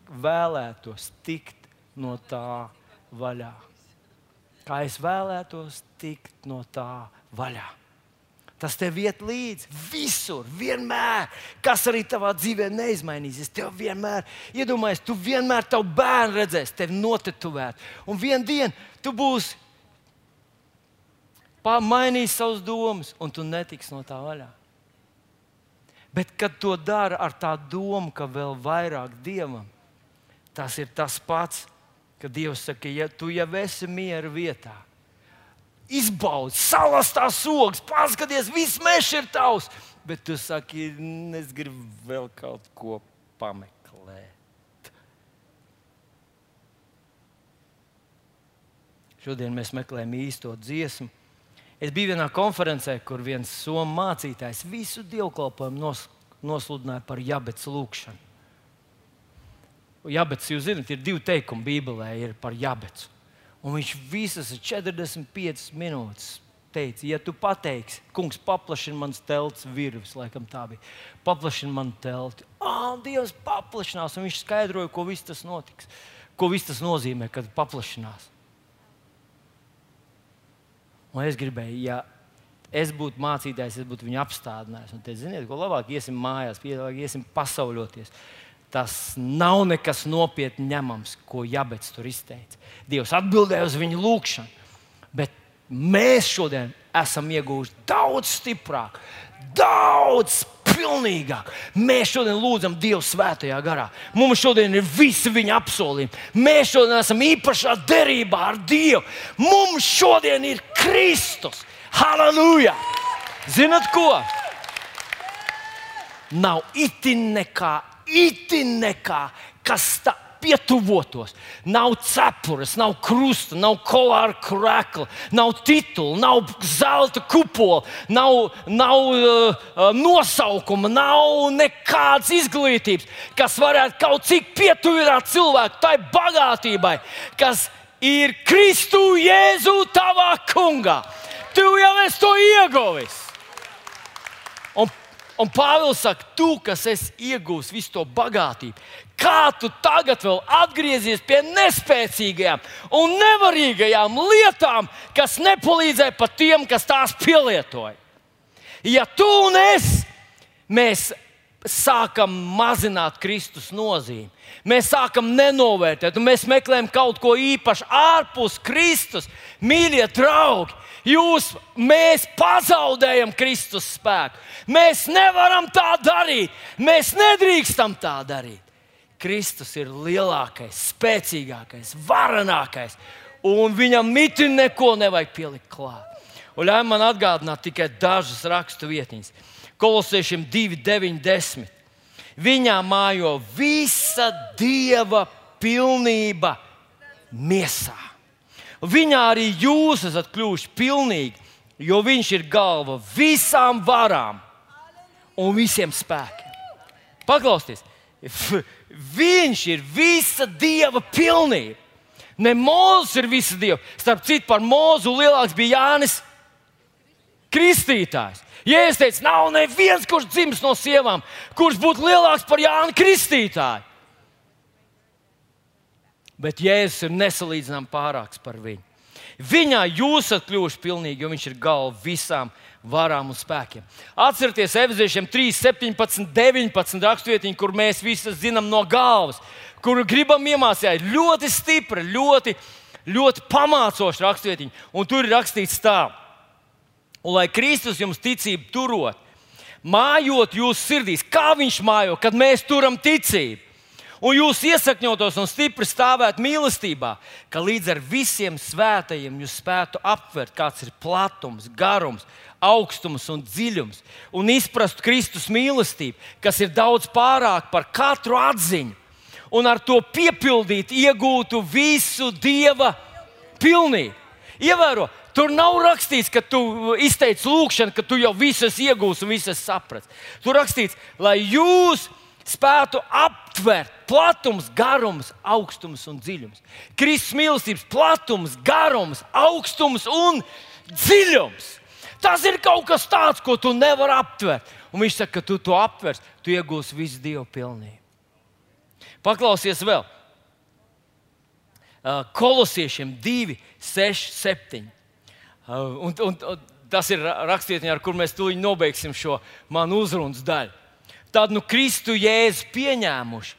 vēlētos tikt no tā vaļā. Kā es vēlētos tikt no tā vaļā. Tas tev iet līdzi visur, vienmēr. Kas arī tavā dzīvē neizmainīsies. Tev vienmēr, iedomājies, tu vienmēr tavu bērnu redzēsi, tevi notetuvēt. Un vienā dienā tu būsi mainījis savas domas, un tu netiksi no tā vaļā. Bet, kad to dara ar tā domu, ka vēl vairāk dievam, tas ir tas pats, ka Dievs saka, ja tu jau esi miera vietā, izbaudi, salas tās ogas, paskaties, viss mežs ir tavs. Bet tu saki, es gribu vēl kaut ko pameklēt. Šodien mēs meklējam īsto dziesmu. Es biju vienā konferencē, kur viens somu mācītājs visu dievkalpojumu nos, nosludināja par jabets lūgšanu. Jabets, jūs zināt, ir divi teikumi Bībelē par jabetu. Un viņš visas 45 minūtes teica, ja tu pateiksi, kungs, paplašini manas telts virves, laikam tā bija. Paplašini man telti. Ah, Dievs paplašinās, un viņš skaidroja, ko viss tas notiks. Ko viss tas nozīmē, kad paplašinās. Un es gribēju, ja es būtu mācītājs, es būtu viņu apstādinājis. Un teicu, ziniet, ko labāk iesim mājās, labāk iesim pasauļoties. Tas nav nekas nopietni ņemams, ko Jabets tur izteica. Dievs atbildēja uz viņu lūgšanu, bet mēs šodien esam ieguvuši daudz stiprāk, daudz pilnīgāk. Mēs šodien lūdzam Dievu svētajā garā. Mums šodien ir visi viņa apsolījumi. Mēs šodien esam īpašā derībā ar Dievu. Mums šodien ir Kristus. Halleluja! Zinat ko? Nav itin nekā, itin nekā, kas tā pietuvotos. Nav cepures, nav krusta, nav kolāra krēkla, nav titula, nav zelta kupola, nav, nav uh, nosaukuma, nav nekādas izglītības, kas varētu kaut cik pietuvināt cilvēku tai bagātībai, kas ir Kristu Jēzu tavā kungā. Tu jau esi to ieguvis. Un, un Pāvils saka, tu, kas esi iegūmis visu to bagātību, Kā tu tagad vēl atgriezies pie nespēcīgajām un nevarīgajām lietām, kas nepalīdzēja pat tiem, kas tās pielietoja? Ja tu un es, mēs sākam mazināt Kristus nozīmi, mēs sākam nenovērtēt, un mēs meklējam kaut ko īpašu ārpus Kristus, mīļie draugi. Jūs, mēs pazaudējam Kristus spēku. Mēs nevaram tā darīt. Mēs nedrīkstam tā darīt. Kristus ir lielākais, spēcīgākais, varenākais, un viņam miti neko nevajag pielikt klāt. Un ļauj man atgādināt tikai dažas rakstu vietiņas. Kolosiešiem 2, 9, 10. Viņā mājo visa dieva pilnība miesā. Viņā arī jūs esat kļuvuši pilnīgi, jo viņš ir galva visām varām un visiem spēkiem. Paklausieties! Viņš ir visa dieva pilnība. Ne Mozus ir visa dieva. Starp citu, par Mozu lielāks bija Jānis Kristītājs. Ja es teicu, nav neviens, kurš dzimis no sievām, kurš būtu lielāks par Jānu Kristītāju. Bet Jēzus ir nesalīdzināms pārāks par viņu. Viņā jūs esat kļuvuši pilnīgi, jo viņš ir galva visām varām un spēkiem. Atcerieties, Efeziešiem 3, 17, 19 rakstvietiņu, kur mēs visi zinām no galvas, kuru gribam iemācīt. Ļoti stipra, ļoti, ļoti pamācoša rakstvietiņa. Un tur ir rakstīts tā, un lai Kristus jums ticību turot, mājot jūsu sirdīs, kā viņš mājo, kad mēs turam ticību. Un jūs iesakņotos un stipri stāvētu mīlestībā, ka līdz ar visiem svētajiem jūs spētu aptvert, kāds ir platums, garums, augstums un dziļums, un izprast Kristus mīlestību, kas ir daudz pārāk par katru atziņu, un ar to piepildīt, iegūtu visu Dieva pilnību. Ievēro, tur nav rakstīts, ka tu izteici lūgšanu, ka tu jau visas iegūsi un visas saprati. Tur rakstīts, lai jūs spētu aptvert platums, garums, augstums un dziļums. Kristus mīlestības platums, garums, augstums un dziļums. Tas ir kaut kas tāds, ko tu nevari aptvert. Un viņš saka, ka tu to aptvers, tu iegūsi visu Dievu pilnību. Paklausies vēl. Kolosiešiem 2, 6, 7. Un, un, un tas ir rakstvietiņā, ar kur mēs tūlīt nobeigsim šo manu uzrunas daļu. Tad nu Kristu jēzu pieņēmuši,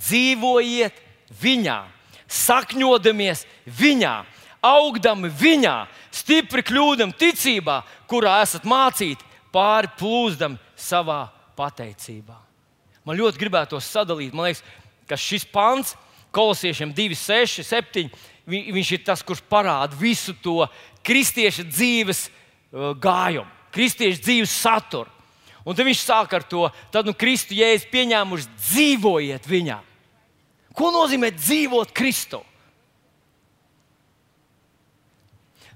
dzīvojiet viņā, sakņodamies viņā, augdami viņā, stipri kļūdam ticībā, kurā esat mācīti, pāri plūzdam savā pateicībā. Man ļoti gribētos sadalīt, man liekas, ka šis pants, kolosiešiem 2, 6, 7, viņš ir tas, kurš parāda visu to kristieša dzīves uh, gājumu, kristieša dzīves saturu. Un tad viņš sāk ar to, tad nu Kristu jēzus pieņēmuši dzīvojiet viņā. Ko nozīmē dzīvot Kristu?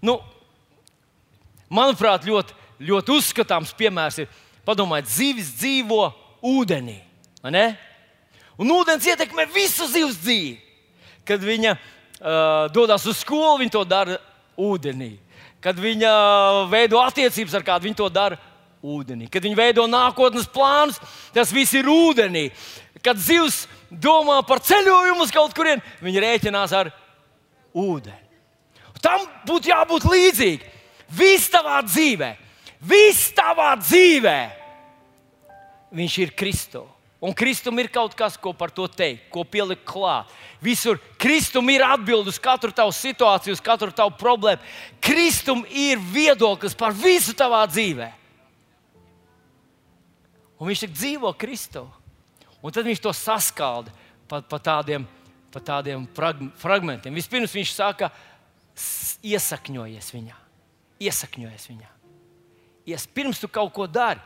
Nu, manuprāt, ļoti, ļoti uzskatāms piemērs ir, padomājiet, zivis dzīvo ūdenī. Un ūdens ietekmē visu zivs dzīvi. Kad viņa uh, dodas uz skolu, viņa to dara ūdenī. Kad viņa veido attiecības ar kādu, viņa to dara ūdenī. Kad viņi veido nākotnes plānus, tas viss ir ūdenī. Kad zivs domā par ceļojumu uz kaut kurien, viņi rēķinās ar ūdeni. Tam būtu jābūt līdzīgam. Viss tavā dzīvē, viss tavā dzīvē, viņš ir Kristus. Un Kristum ir kaut kas, ko par to teikt, ko pielikt klāt. Visur Kristum ir atbilde uz katru tavu situāciju, uz katru tavu problēmu. Kristum ir viedoklis par visu tavā dzīvē. Un viņš tik dzīvo Kristu. Un tad viņš to saskalda pa, pa tādiem, pa tādiem frag, fragmentiem. Vispirms viņš saka, iesakņojies viņā. Iesakņojies viņā. Ies, pirms tu kaut ko dari,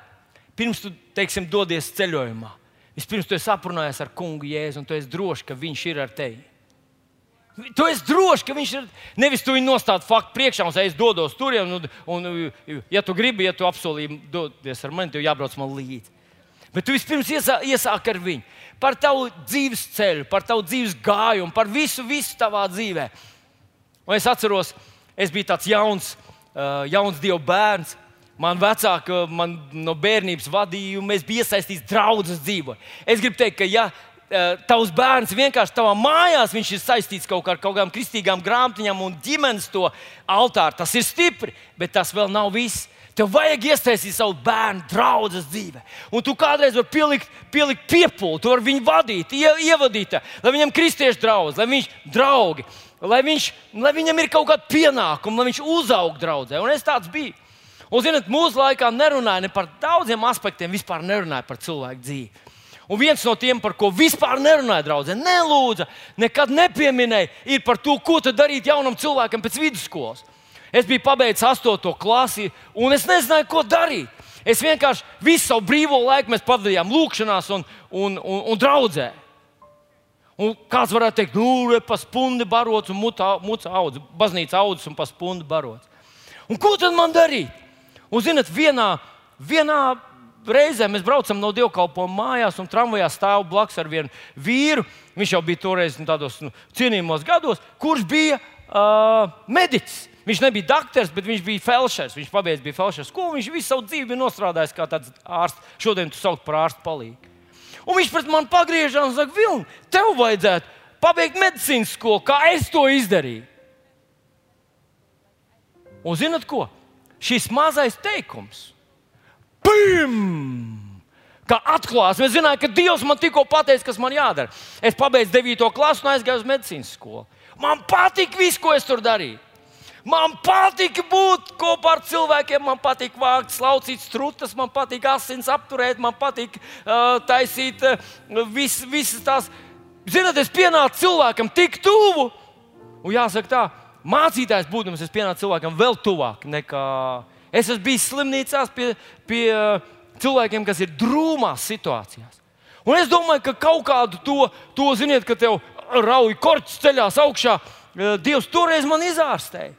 pirms tu teiksim, dodies ceļojumā Vispirms tu esi aprunājies ar kungu Jēzu, un tu esi drošs, ka viņš ir ar tevi. Tu esi drošs, ka viņš ir. Nevis tu viņu nostādi faktu priekšā un es dodos tur, un, un, ja tu gribi, ja tu apsolīji doties ar mani, tev jābrauc man līdzi. Bet tu vispirms iesā, iesāki ar viņu. Par tavu dzīves ceļu, par tavu dzīves gājumu, par visu, visu tavā dzīvē. Un es atceros, es biju tāds jauns, uh, jauns dievu bērns. Man vecāki man no bērnības vadīja, un mēs bijām iesaistīti draudzes dzīvē. Es gribu teikt, ka, ja e, tavs bērns vienkārši tavā mājās ir saistīts kaut, ar kaut kādām kristīgām grāmatiņām un ģimenes to altāru, tas ir stipri, bet tas vēl nav viss. Tev vajag iesaistīt savu bērnu draudzes dzīvē. Un tu kādreiz vari pielikt, pielikt piepūli, tu vari viņu vadīt, ie, ievadīt, lai viņam kristiešu draugs, lai viņš draugi, lai, viņš, lai viņam ir kaut kāda pienākuma, lai viņš uzaug draudzē. Un es tāds biju. Un, zinot, mūsu laikā nerunāja ne par daudziem aspektiem, vispār nerunāja par cilvēku dzīvi. Un viens no tiem, par ko vispār nerunāja, draudzē, nelūdza, nekad nepieminēja, ir par to, ko darīt jaunam cilvēkam pēc vidusskolas. Es biju pabeidzis astoto klasi, un es nezināju, ko darīt. Es vienkārši visu savu brīvo laiku pavadījām lūkšanās un, un, un, un draudzē. Un kāds varētu teikt, nu, re, pa spundi barots un muca audzes, baznīca audzes un pa spundi barots. Un ko tad man darīt? Un, zinot, vienā, vienā reizē mēs braucam no dievkalpojuma mājās, un tramvajā stāv blakus ar vienu vīru. Viņš jau bija toreiz nu, tādos nu, cienījumos gados, kurš bija uh, mediķis. Viņš nebija doktors, bet viņš bija felšers. Viņš pabeidza bija felšers skolu. Viņš visu savu dzīvi nostrādājis kā tāds ārsts. Šodien tu sauc par ārstu palīgu. Un viņš pret mani pagriežās un saka, Vilni, tev vajadzētu pabeigt medicīnas skolu, kā es to izdarīju. Un zinat ko? šis mazais teikums. Pim! Kā atklāsme, es zināju, ka Dievs man tikko pateica, kas man jādara. Es pabeidzu 9. klasu un aizgāju uz medicīnas skolu. Man patīk viss, ko es tur darīju. Man patīk būt kopā ar cilvēkiem, man patīk vākt, slaucīt strutas, man patīk asins apturēt, man patīk uh, taisīt uh, vis, visas tās. Ziniet, es pienācu cilvēkam tik tuvu, un jāsaka tā, mācītājs būdams, es pienācu cilvēkam vēl tuvāk nekā es esmu bijis slimnīcās pie, pie cilvēkiem, kas ir drūmās situācijās. Un es domāju, ka kaut kādu to, to ziniet, ka tev rauj korķis ceļās augšā, Dievs toreiz man izārstēja.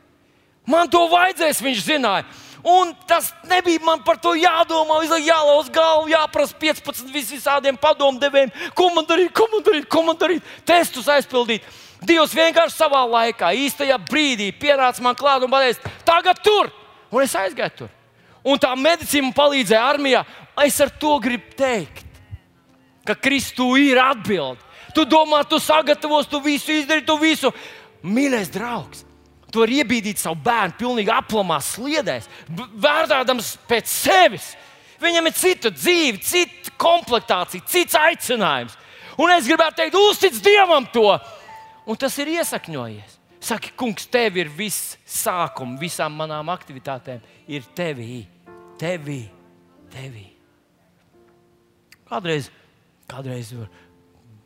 Man to vajadzēs, viņš zināja. Un tas nebija man par to jādomā. Jālauz galvu, jāprasa 15 visādiem padomdevējiem, ko man darīt, ko man darīt, ko man darīt, testus aizpildīt. Dievs vienkārši savā laikā, īstajā brīdī pienāca man klāt un pateica, tagad tur! Un es aizgāju tur. Un tā medicīna palīdzēja armijā. Es ar to gribu teikt, ka Kristu ir atbilde. Tu domā, tu sagatavos, tu visu izdarīsi, tu visu. Mīļais draugs, Tu vari iebīdīt savu bērnu pilnīgi aplamā sliedēs, vērtējams pēc sevis. Viņam ir cita dzīve, cita komplektācija, cits aicinājums. Un es gribētu teikt, uztic Dievam to. Un tas ir iesakņojies. Saki, kungs, tev ir viss sākums visām manām aktivitātēm. Ir tevī, tevī, tevī. Kādreiz, kādreiz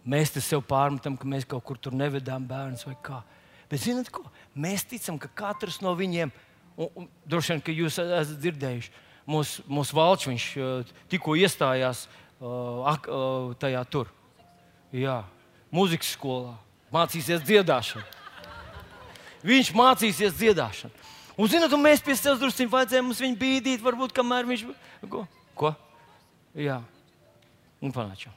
mēs te sev pārmetam, ka mēs kaut kur tur nevedām bērnus vai kā. Bet zinot, ko? Mēs ticam, ka katrs no viņiem, un, un droši vien, ka jūs esat dzirdējuši, mūsu mūs valsts viņš tikko iestājās ak, tajā tur. Jā, mūzikas skolā. Mācīsies dziedāšanu. Viņš mācīsies dziedāšanu. Un, zinot, un mēs pie sevis drusku vajadzēja mums viņu bīdīt, varbūt kamēr viņš. Ko? Ko? Jā, un panāču.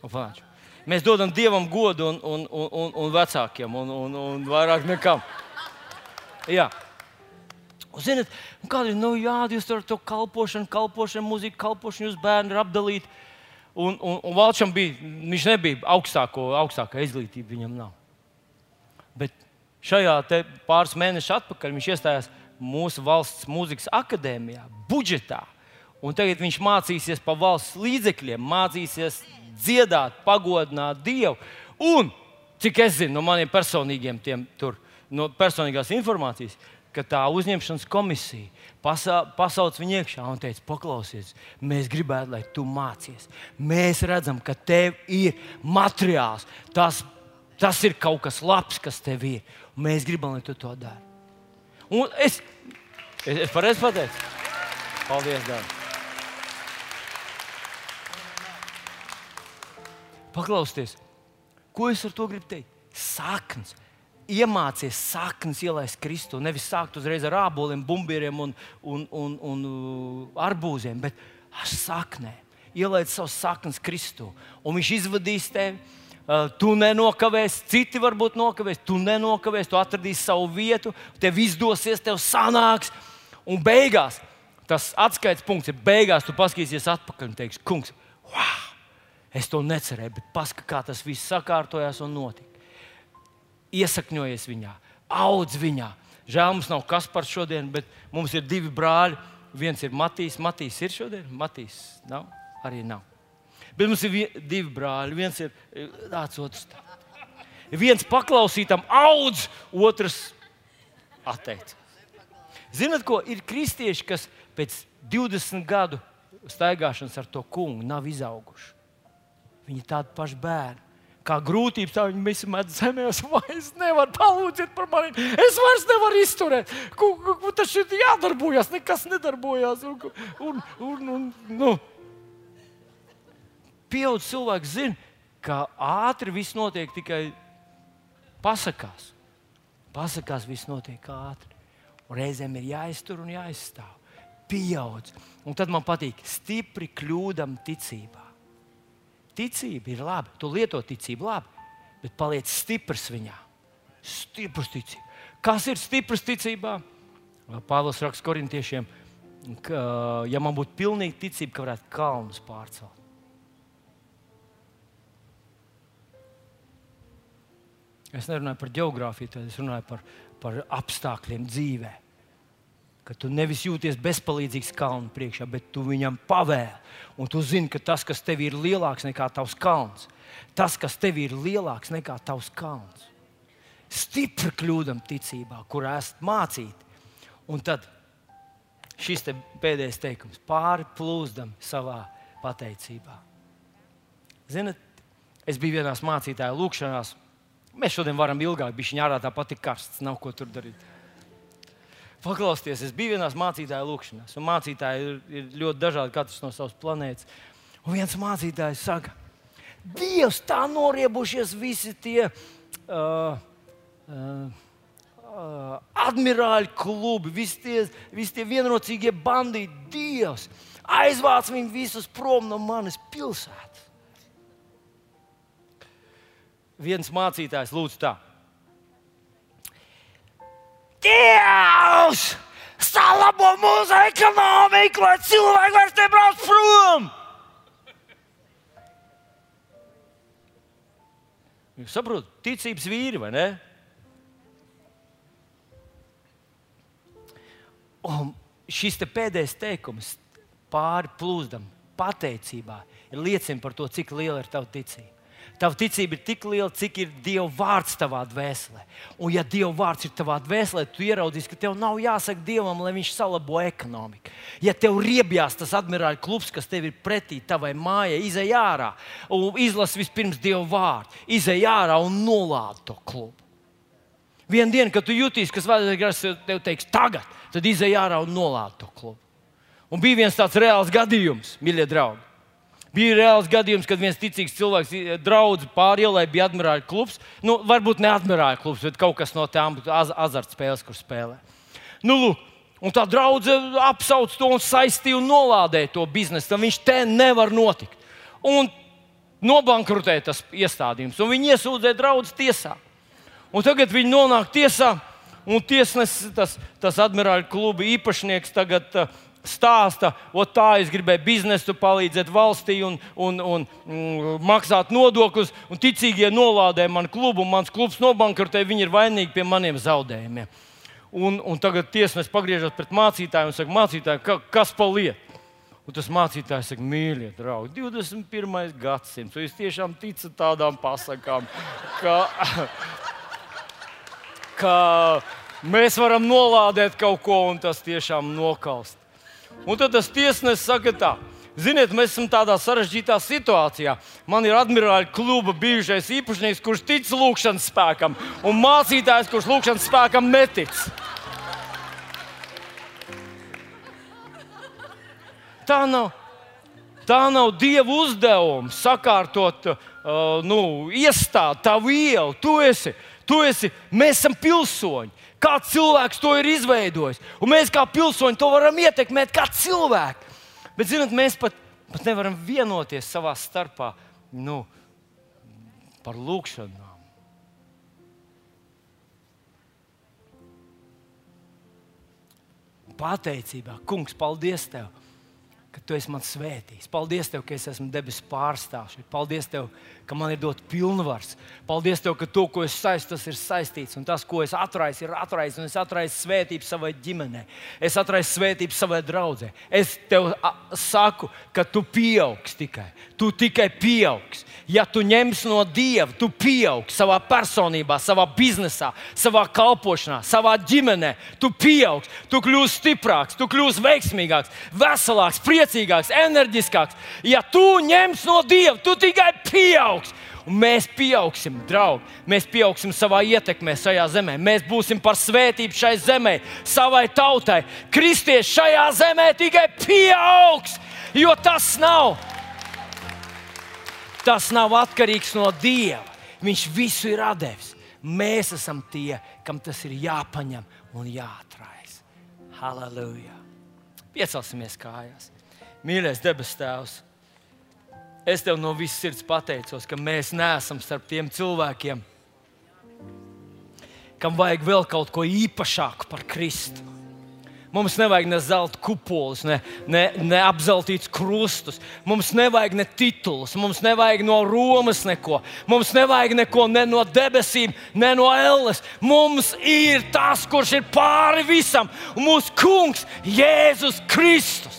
Un panāču. Mēs dodam Dievam godu un, un, un, un, vecākiem, un, un, un vairāk nekam. Jā. Ziniet, kāda ir, nu, jā, jūs tur to kalpošanu, kalpošanu, mūziku, kalpošanu, jūs bērni ir apdalīti. Un, un, un Valčam bija, viņš nebija augstāko, augstākā izglītība, viņam nav. Bet šajā pāris mēnešus atpakaļ viņš iestājās mūsu valsts mūzikas akadēmijā, budžetā. Un tagad viņš mācīsies pa valsts līdzekļiem, mācīsies dziedāt, pagodināt Dievu. Un cik es zinu no maniem personīgiem, tiem, tur, no personīgās informācijas, ka tā uzņemšanas komisija pasa, pasauc viņu iekšā un teica, paklausies, mēs gribētu, lai tu mācies. Mēs redzam, ka tev ir materiāls. Tas, tas ir kaut kas labs, kas tev ir. Mēs gribam, lai tu to dari. Un es, es, es pareizi pateicu. Paldies, Dārgais! Paklausieties, ko es ar to gribu teikt? Saknes. Iemācies saknes ielaist Kristu. Nevis sākt uzreiz ar āboliem, bumbieriem un, un, un, un uh, arbūziem, bet ar saknēm. Ielaid savus saknes Kristu, un Viņš izvadīs tevi. Uh, tu nenokavēsi, citi varbūt nokavēs, tu nenokavēsi, tu atradīsi savu vietu, tev izdosies, tev sanāks. Un beigās tas atskaites punkts ir beigās, tu paskatīsies atpakaļ un teiksi, kungs, wow! Es to necerēju, bet paskatās, kā tas viss sakārtojās un notika. Iesakņojies viņā, audz viņā. Žēl mums nav kas par šodien, bet mums ir divi brāļi. Viens ir Matīs. Matīs ir šodien, Matīs nav. Arī nav. Bet mums ir vien, divi brāļi. Viens ir tāds, otrs tāds. Viens paklausītam, audz, otrs atteicis. Zinat, ko ir kristieši, kas pēc 20 gadu staigāšanas ar to kungu nav izauguši? Viņi ir tādi paši bērni. Kā grūtības, tā viņi visi met zemē, *laughs* es nevaru palūdzēt par mani. Es vairs nevaru izturēt. Tas ir jādarbojas, nekas nedarbojas. Un, un, un, un, nu. Pieauguši cilvēki zina, ka ātri viss notiek tikai pasakās. Pasakās viss notiek ātri. Un reizēm ir jāiztur un jāizstāv. Pieaudz. Un tad man patīk, stipri kļūdam ticībā. Ticība ir laba, tu lieto ticību labi, bet paliec stiprs viņā. Stiprs ticība. Kas ir stiprs ticībā? Pāvils raksta korintiešiem, ka, ja man būtu pilnīga ticība, ka varētu kalnus pārcelt. Es nerunāju par geogrāfiju, tad es runāju par, par apstākļiem dzīvēm ka tu nevis jūties bezpalīdzīgs kalnu priekšā, bet tu viņam pavēli. Un tu zini, ka tas, kas tev ir lielāks nekā tavs kalns, tas, kas tev ir lielāks nekā tavs kalns, stipri kļūdam ticībā, kurā esat mācīti. Un tad šis te pēdējais teikums - pāri plūzdam savā pateicībā. Ziniet, Es biju vienā mācītāja lūkšanās. Mēs šodien varam ilgāk, bija viņa ārā tāpat ir karsts, nav ko tur darīt. Paklausieties, es biju vienā mācītāja lūkšanās, un mācītāji ir, ir ļoti dažādi, katrs no savas planētas. Un viens mācītājs saka, Dievs, tā noriebušies visi tie uh, uh, uh, admirāļu klubi, visi tie, visi tie vienrocīgie bandīti. Dievs, aizvāc viņus visus prom no manas pilsētas. Viens mācītājs lūdz tā. Dievs! Salabo mūsu ekonomiku, lai cilvēki vairs nebrauc prom! Jūs saprotat, ticības vīri vai ne? Un šis te pēdējais teikums pāri plūzdam, pateicībā, liecina par to, cik liela ir tava ticība. Tava ticība ir tik liela, cik ir Dieva vārds tavā dvēselē. Un, ja Dieva vārds ir tavā dvēselē, tu ieraudzīsi, ka tev nav jāsaka Dievam, lai viņš salabo ekonomiku. Ja tev riebjās tas admirāļu klubs, kas tev ir pretī tavai mājai, izej ārā un izlasi vispirms Dieva vārdu, izej ārā un nolādi to klubu. Vienu dienu, kad tu jutīsi, kas vajadzīgs, tev teiks, tagad, tad izej ārā un nolādi to klubu. Un bija viens tāds reāls gadījums, mīļie draugi. Bija reāls gadījums, kad viens ticīgs cilvēks, draugs pāri ielai, bija admirāļu klubs. Nu, varbūt ne admirāļu klubs, bet kaut kas no tām az azartspēles, kur spēlē. Nu, lūk, un tā draudzene apsauc to un saistīja un nolādēja to biznesu. Viņš te nevar notikt. Un nobankrutēja tas iestādījums, un viņi iesūdzēja draugu tiesā. Un tagad viņi nonāk tiesā, un tiesnesis, tas, tas admirāļu kluba īpašnieks, tagad uh, stāsta, o tā es gribēju biznesu palīdzēt valstī un, un, un, mm, maksāt nodokļus, un ticīgie nolādēja manu klubu, un mans klubs nobankrotēja, viņi ir vainīgi pie maniem zaudējumiem. Un, un tagad tiesnesis pagriežas pret mācītāju un saka, mācītāji, ka, kas pa lietu? Un tas mācītājs saka, mīļie draugi, 21. gadsimts, jūs tiešām ticat tādām pasakām, ka, ka mēs varam nolādēt kaut ko un tas tiešām nokalst. Un tad tas tiesnesis saka, tā. Ziniet, mēs esam tādā sarežģītā situācijā. Man ir admirāļu kluba bijušais īpašnieks, kurš tic lūkšanas spēkam, un mācītājs, kurš lūkšanas spēkam netic. Tā nav, tā nav Dieva uzdevums sakārtot uh, nu, iestādi, tavu ielu. Tu esi, tu esi, mēs esam pilsoņi. Kāds cilvēks to ir izveidojis. Un mēs kā pilsoņi to varam ietekmēt kā cilvēki. Bet, zinot, mēs pat, pat nevaram vienoties savā starpā nu, par lūgšanām. Pateicībā, Kungs, paldies Tev! ka tu esi man svētījis. Paldies, tev, ka es esmu debesu pārstāvs. Paldies, tev, ka man ir dots pilnvars. Paldies, tev, ka to, ko es saistu, tas ir saistīts. Un tas, ko es atraisu, ir atraisis. Un es atraisu svētību savai ģimenei. Es atraisu svētību savai draudzē. Es tev saku, ka tu pieaugsi tikai. Tu tikai pieaugsi. Ja tu ņemsi no Dieva, tu pieaugsi savā personībā, savā biznesā, savā kalpošanā, savā ģimenē. Tu pieaugsi, tu kļūsi stiprāks, tu kļūsi veiksmīgāks, veselāks, priecīgāks, enerģiskāks. Ja tu ņemsi no Dieva, tu tikai pieaugsi. Un mēs pieaugsim, draugi. Mēs pieaugsim savā ietekmē, šajā zemē. Mēs būsim par svētību šai zemē, savai tautai. Kristieši šajā zemē tikai pieaugs, jo tas nav Tas nav atkarīgs no Dieva. Viņš visu ir devis. Mēs esam tie, kam tas ir jāpaņem un jāatrājas. Halleluja! Piecelsimies kājās. Mīļais debes Tēvs! Es tev no visas sirds pateicos, ka mēs neesam starp tiem cilvēkiem, kam vajag vēl kaut ko īpašāku par Kristu. Mums nevajag ne zelta kupoles, ne, ne, ne apzeltīts krustus. Mums nevajag ne titulus, mums nevajag no Romas neko. Mums nevajag neko ne no debesīm, ne no elles. Mums ir tas, kurš ir pāri visam, mūsu kungs Jēzus Kristus.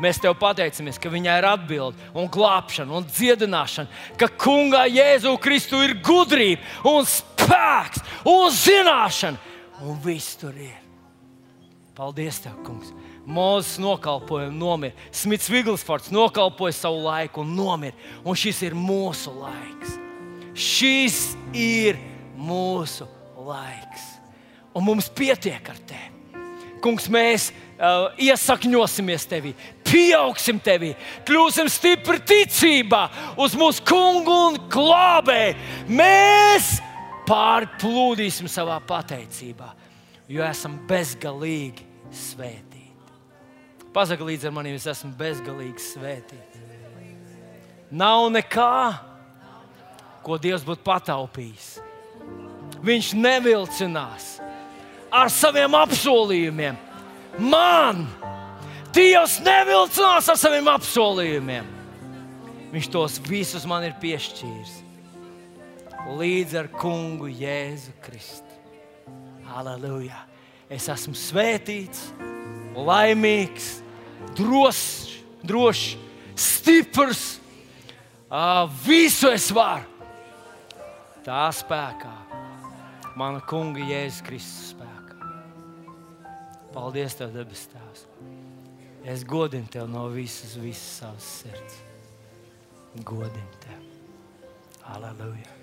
Mēs tev pateicamies, ka viņai ir atbilde, un glābšana, un dziedināšana, ka kungā Jēzu Kristu ir gudrība, un spēks un zināšana, un viss tur ir. Paldies, Tev, Kungs! Mozus nokalpoja un nomira. Smits Viglsfords nokalpoja savu laiku un nomira. Un šis ir mūsu laiks. Šis ir mūsu laiks. Un mums pietiek ar tevi. Kungs, mēs uh, iesakņosimies tevī, pieaugsim tevī, kļūsim stipri ticībā uz mūsu kungu un glābēju. Mēs pārplūdīsim savā pateicībā, jo esam bezgalīgi svētīti. Pasaka līdzi ar maniem, es esmu bezgalīgi svētīts. Nav nekā, ko Dievs būtu pataupījis. Viņš nevilcinās ar saviem apsolījumiem. Man Dievs nevilcinās ar saviem apsolījumiem. Viņš tos visus man ir piešķīris līdz ar kungu Jēzu Kristu. Halleluja! Es esmu svētīts, laimīgs, drošs, drošs, stiprs. Visu es varu. Tā spēkā, mana kunga Jēzus Kristus. Paldies, Tev, debes Tēvs! Es godinu Tev no visas, visas savas sirds. Godinu Tev! Halleluja!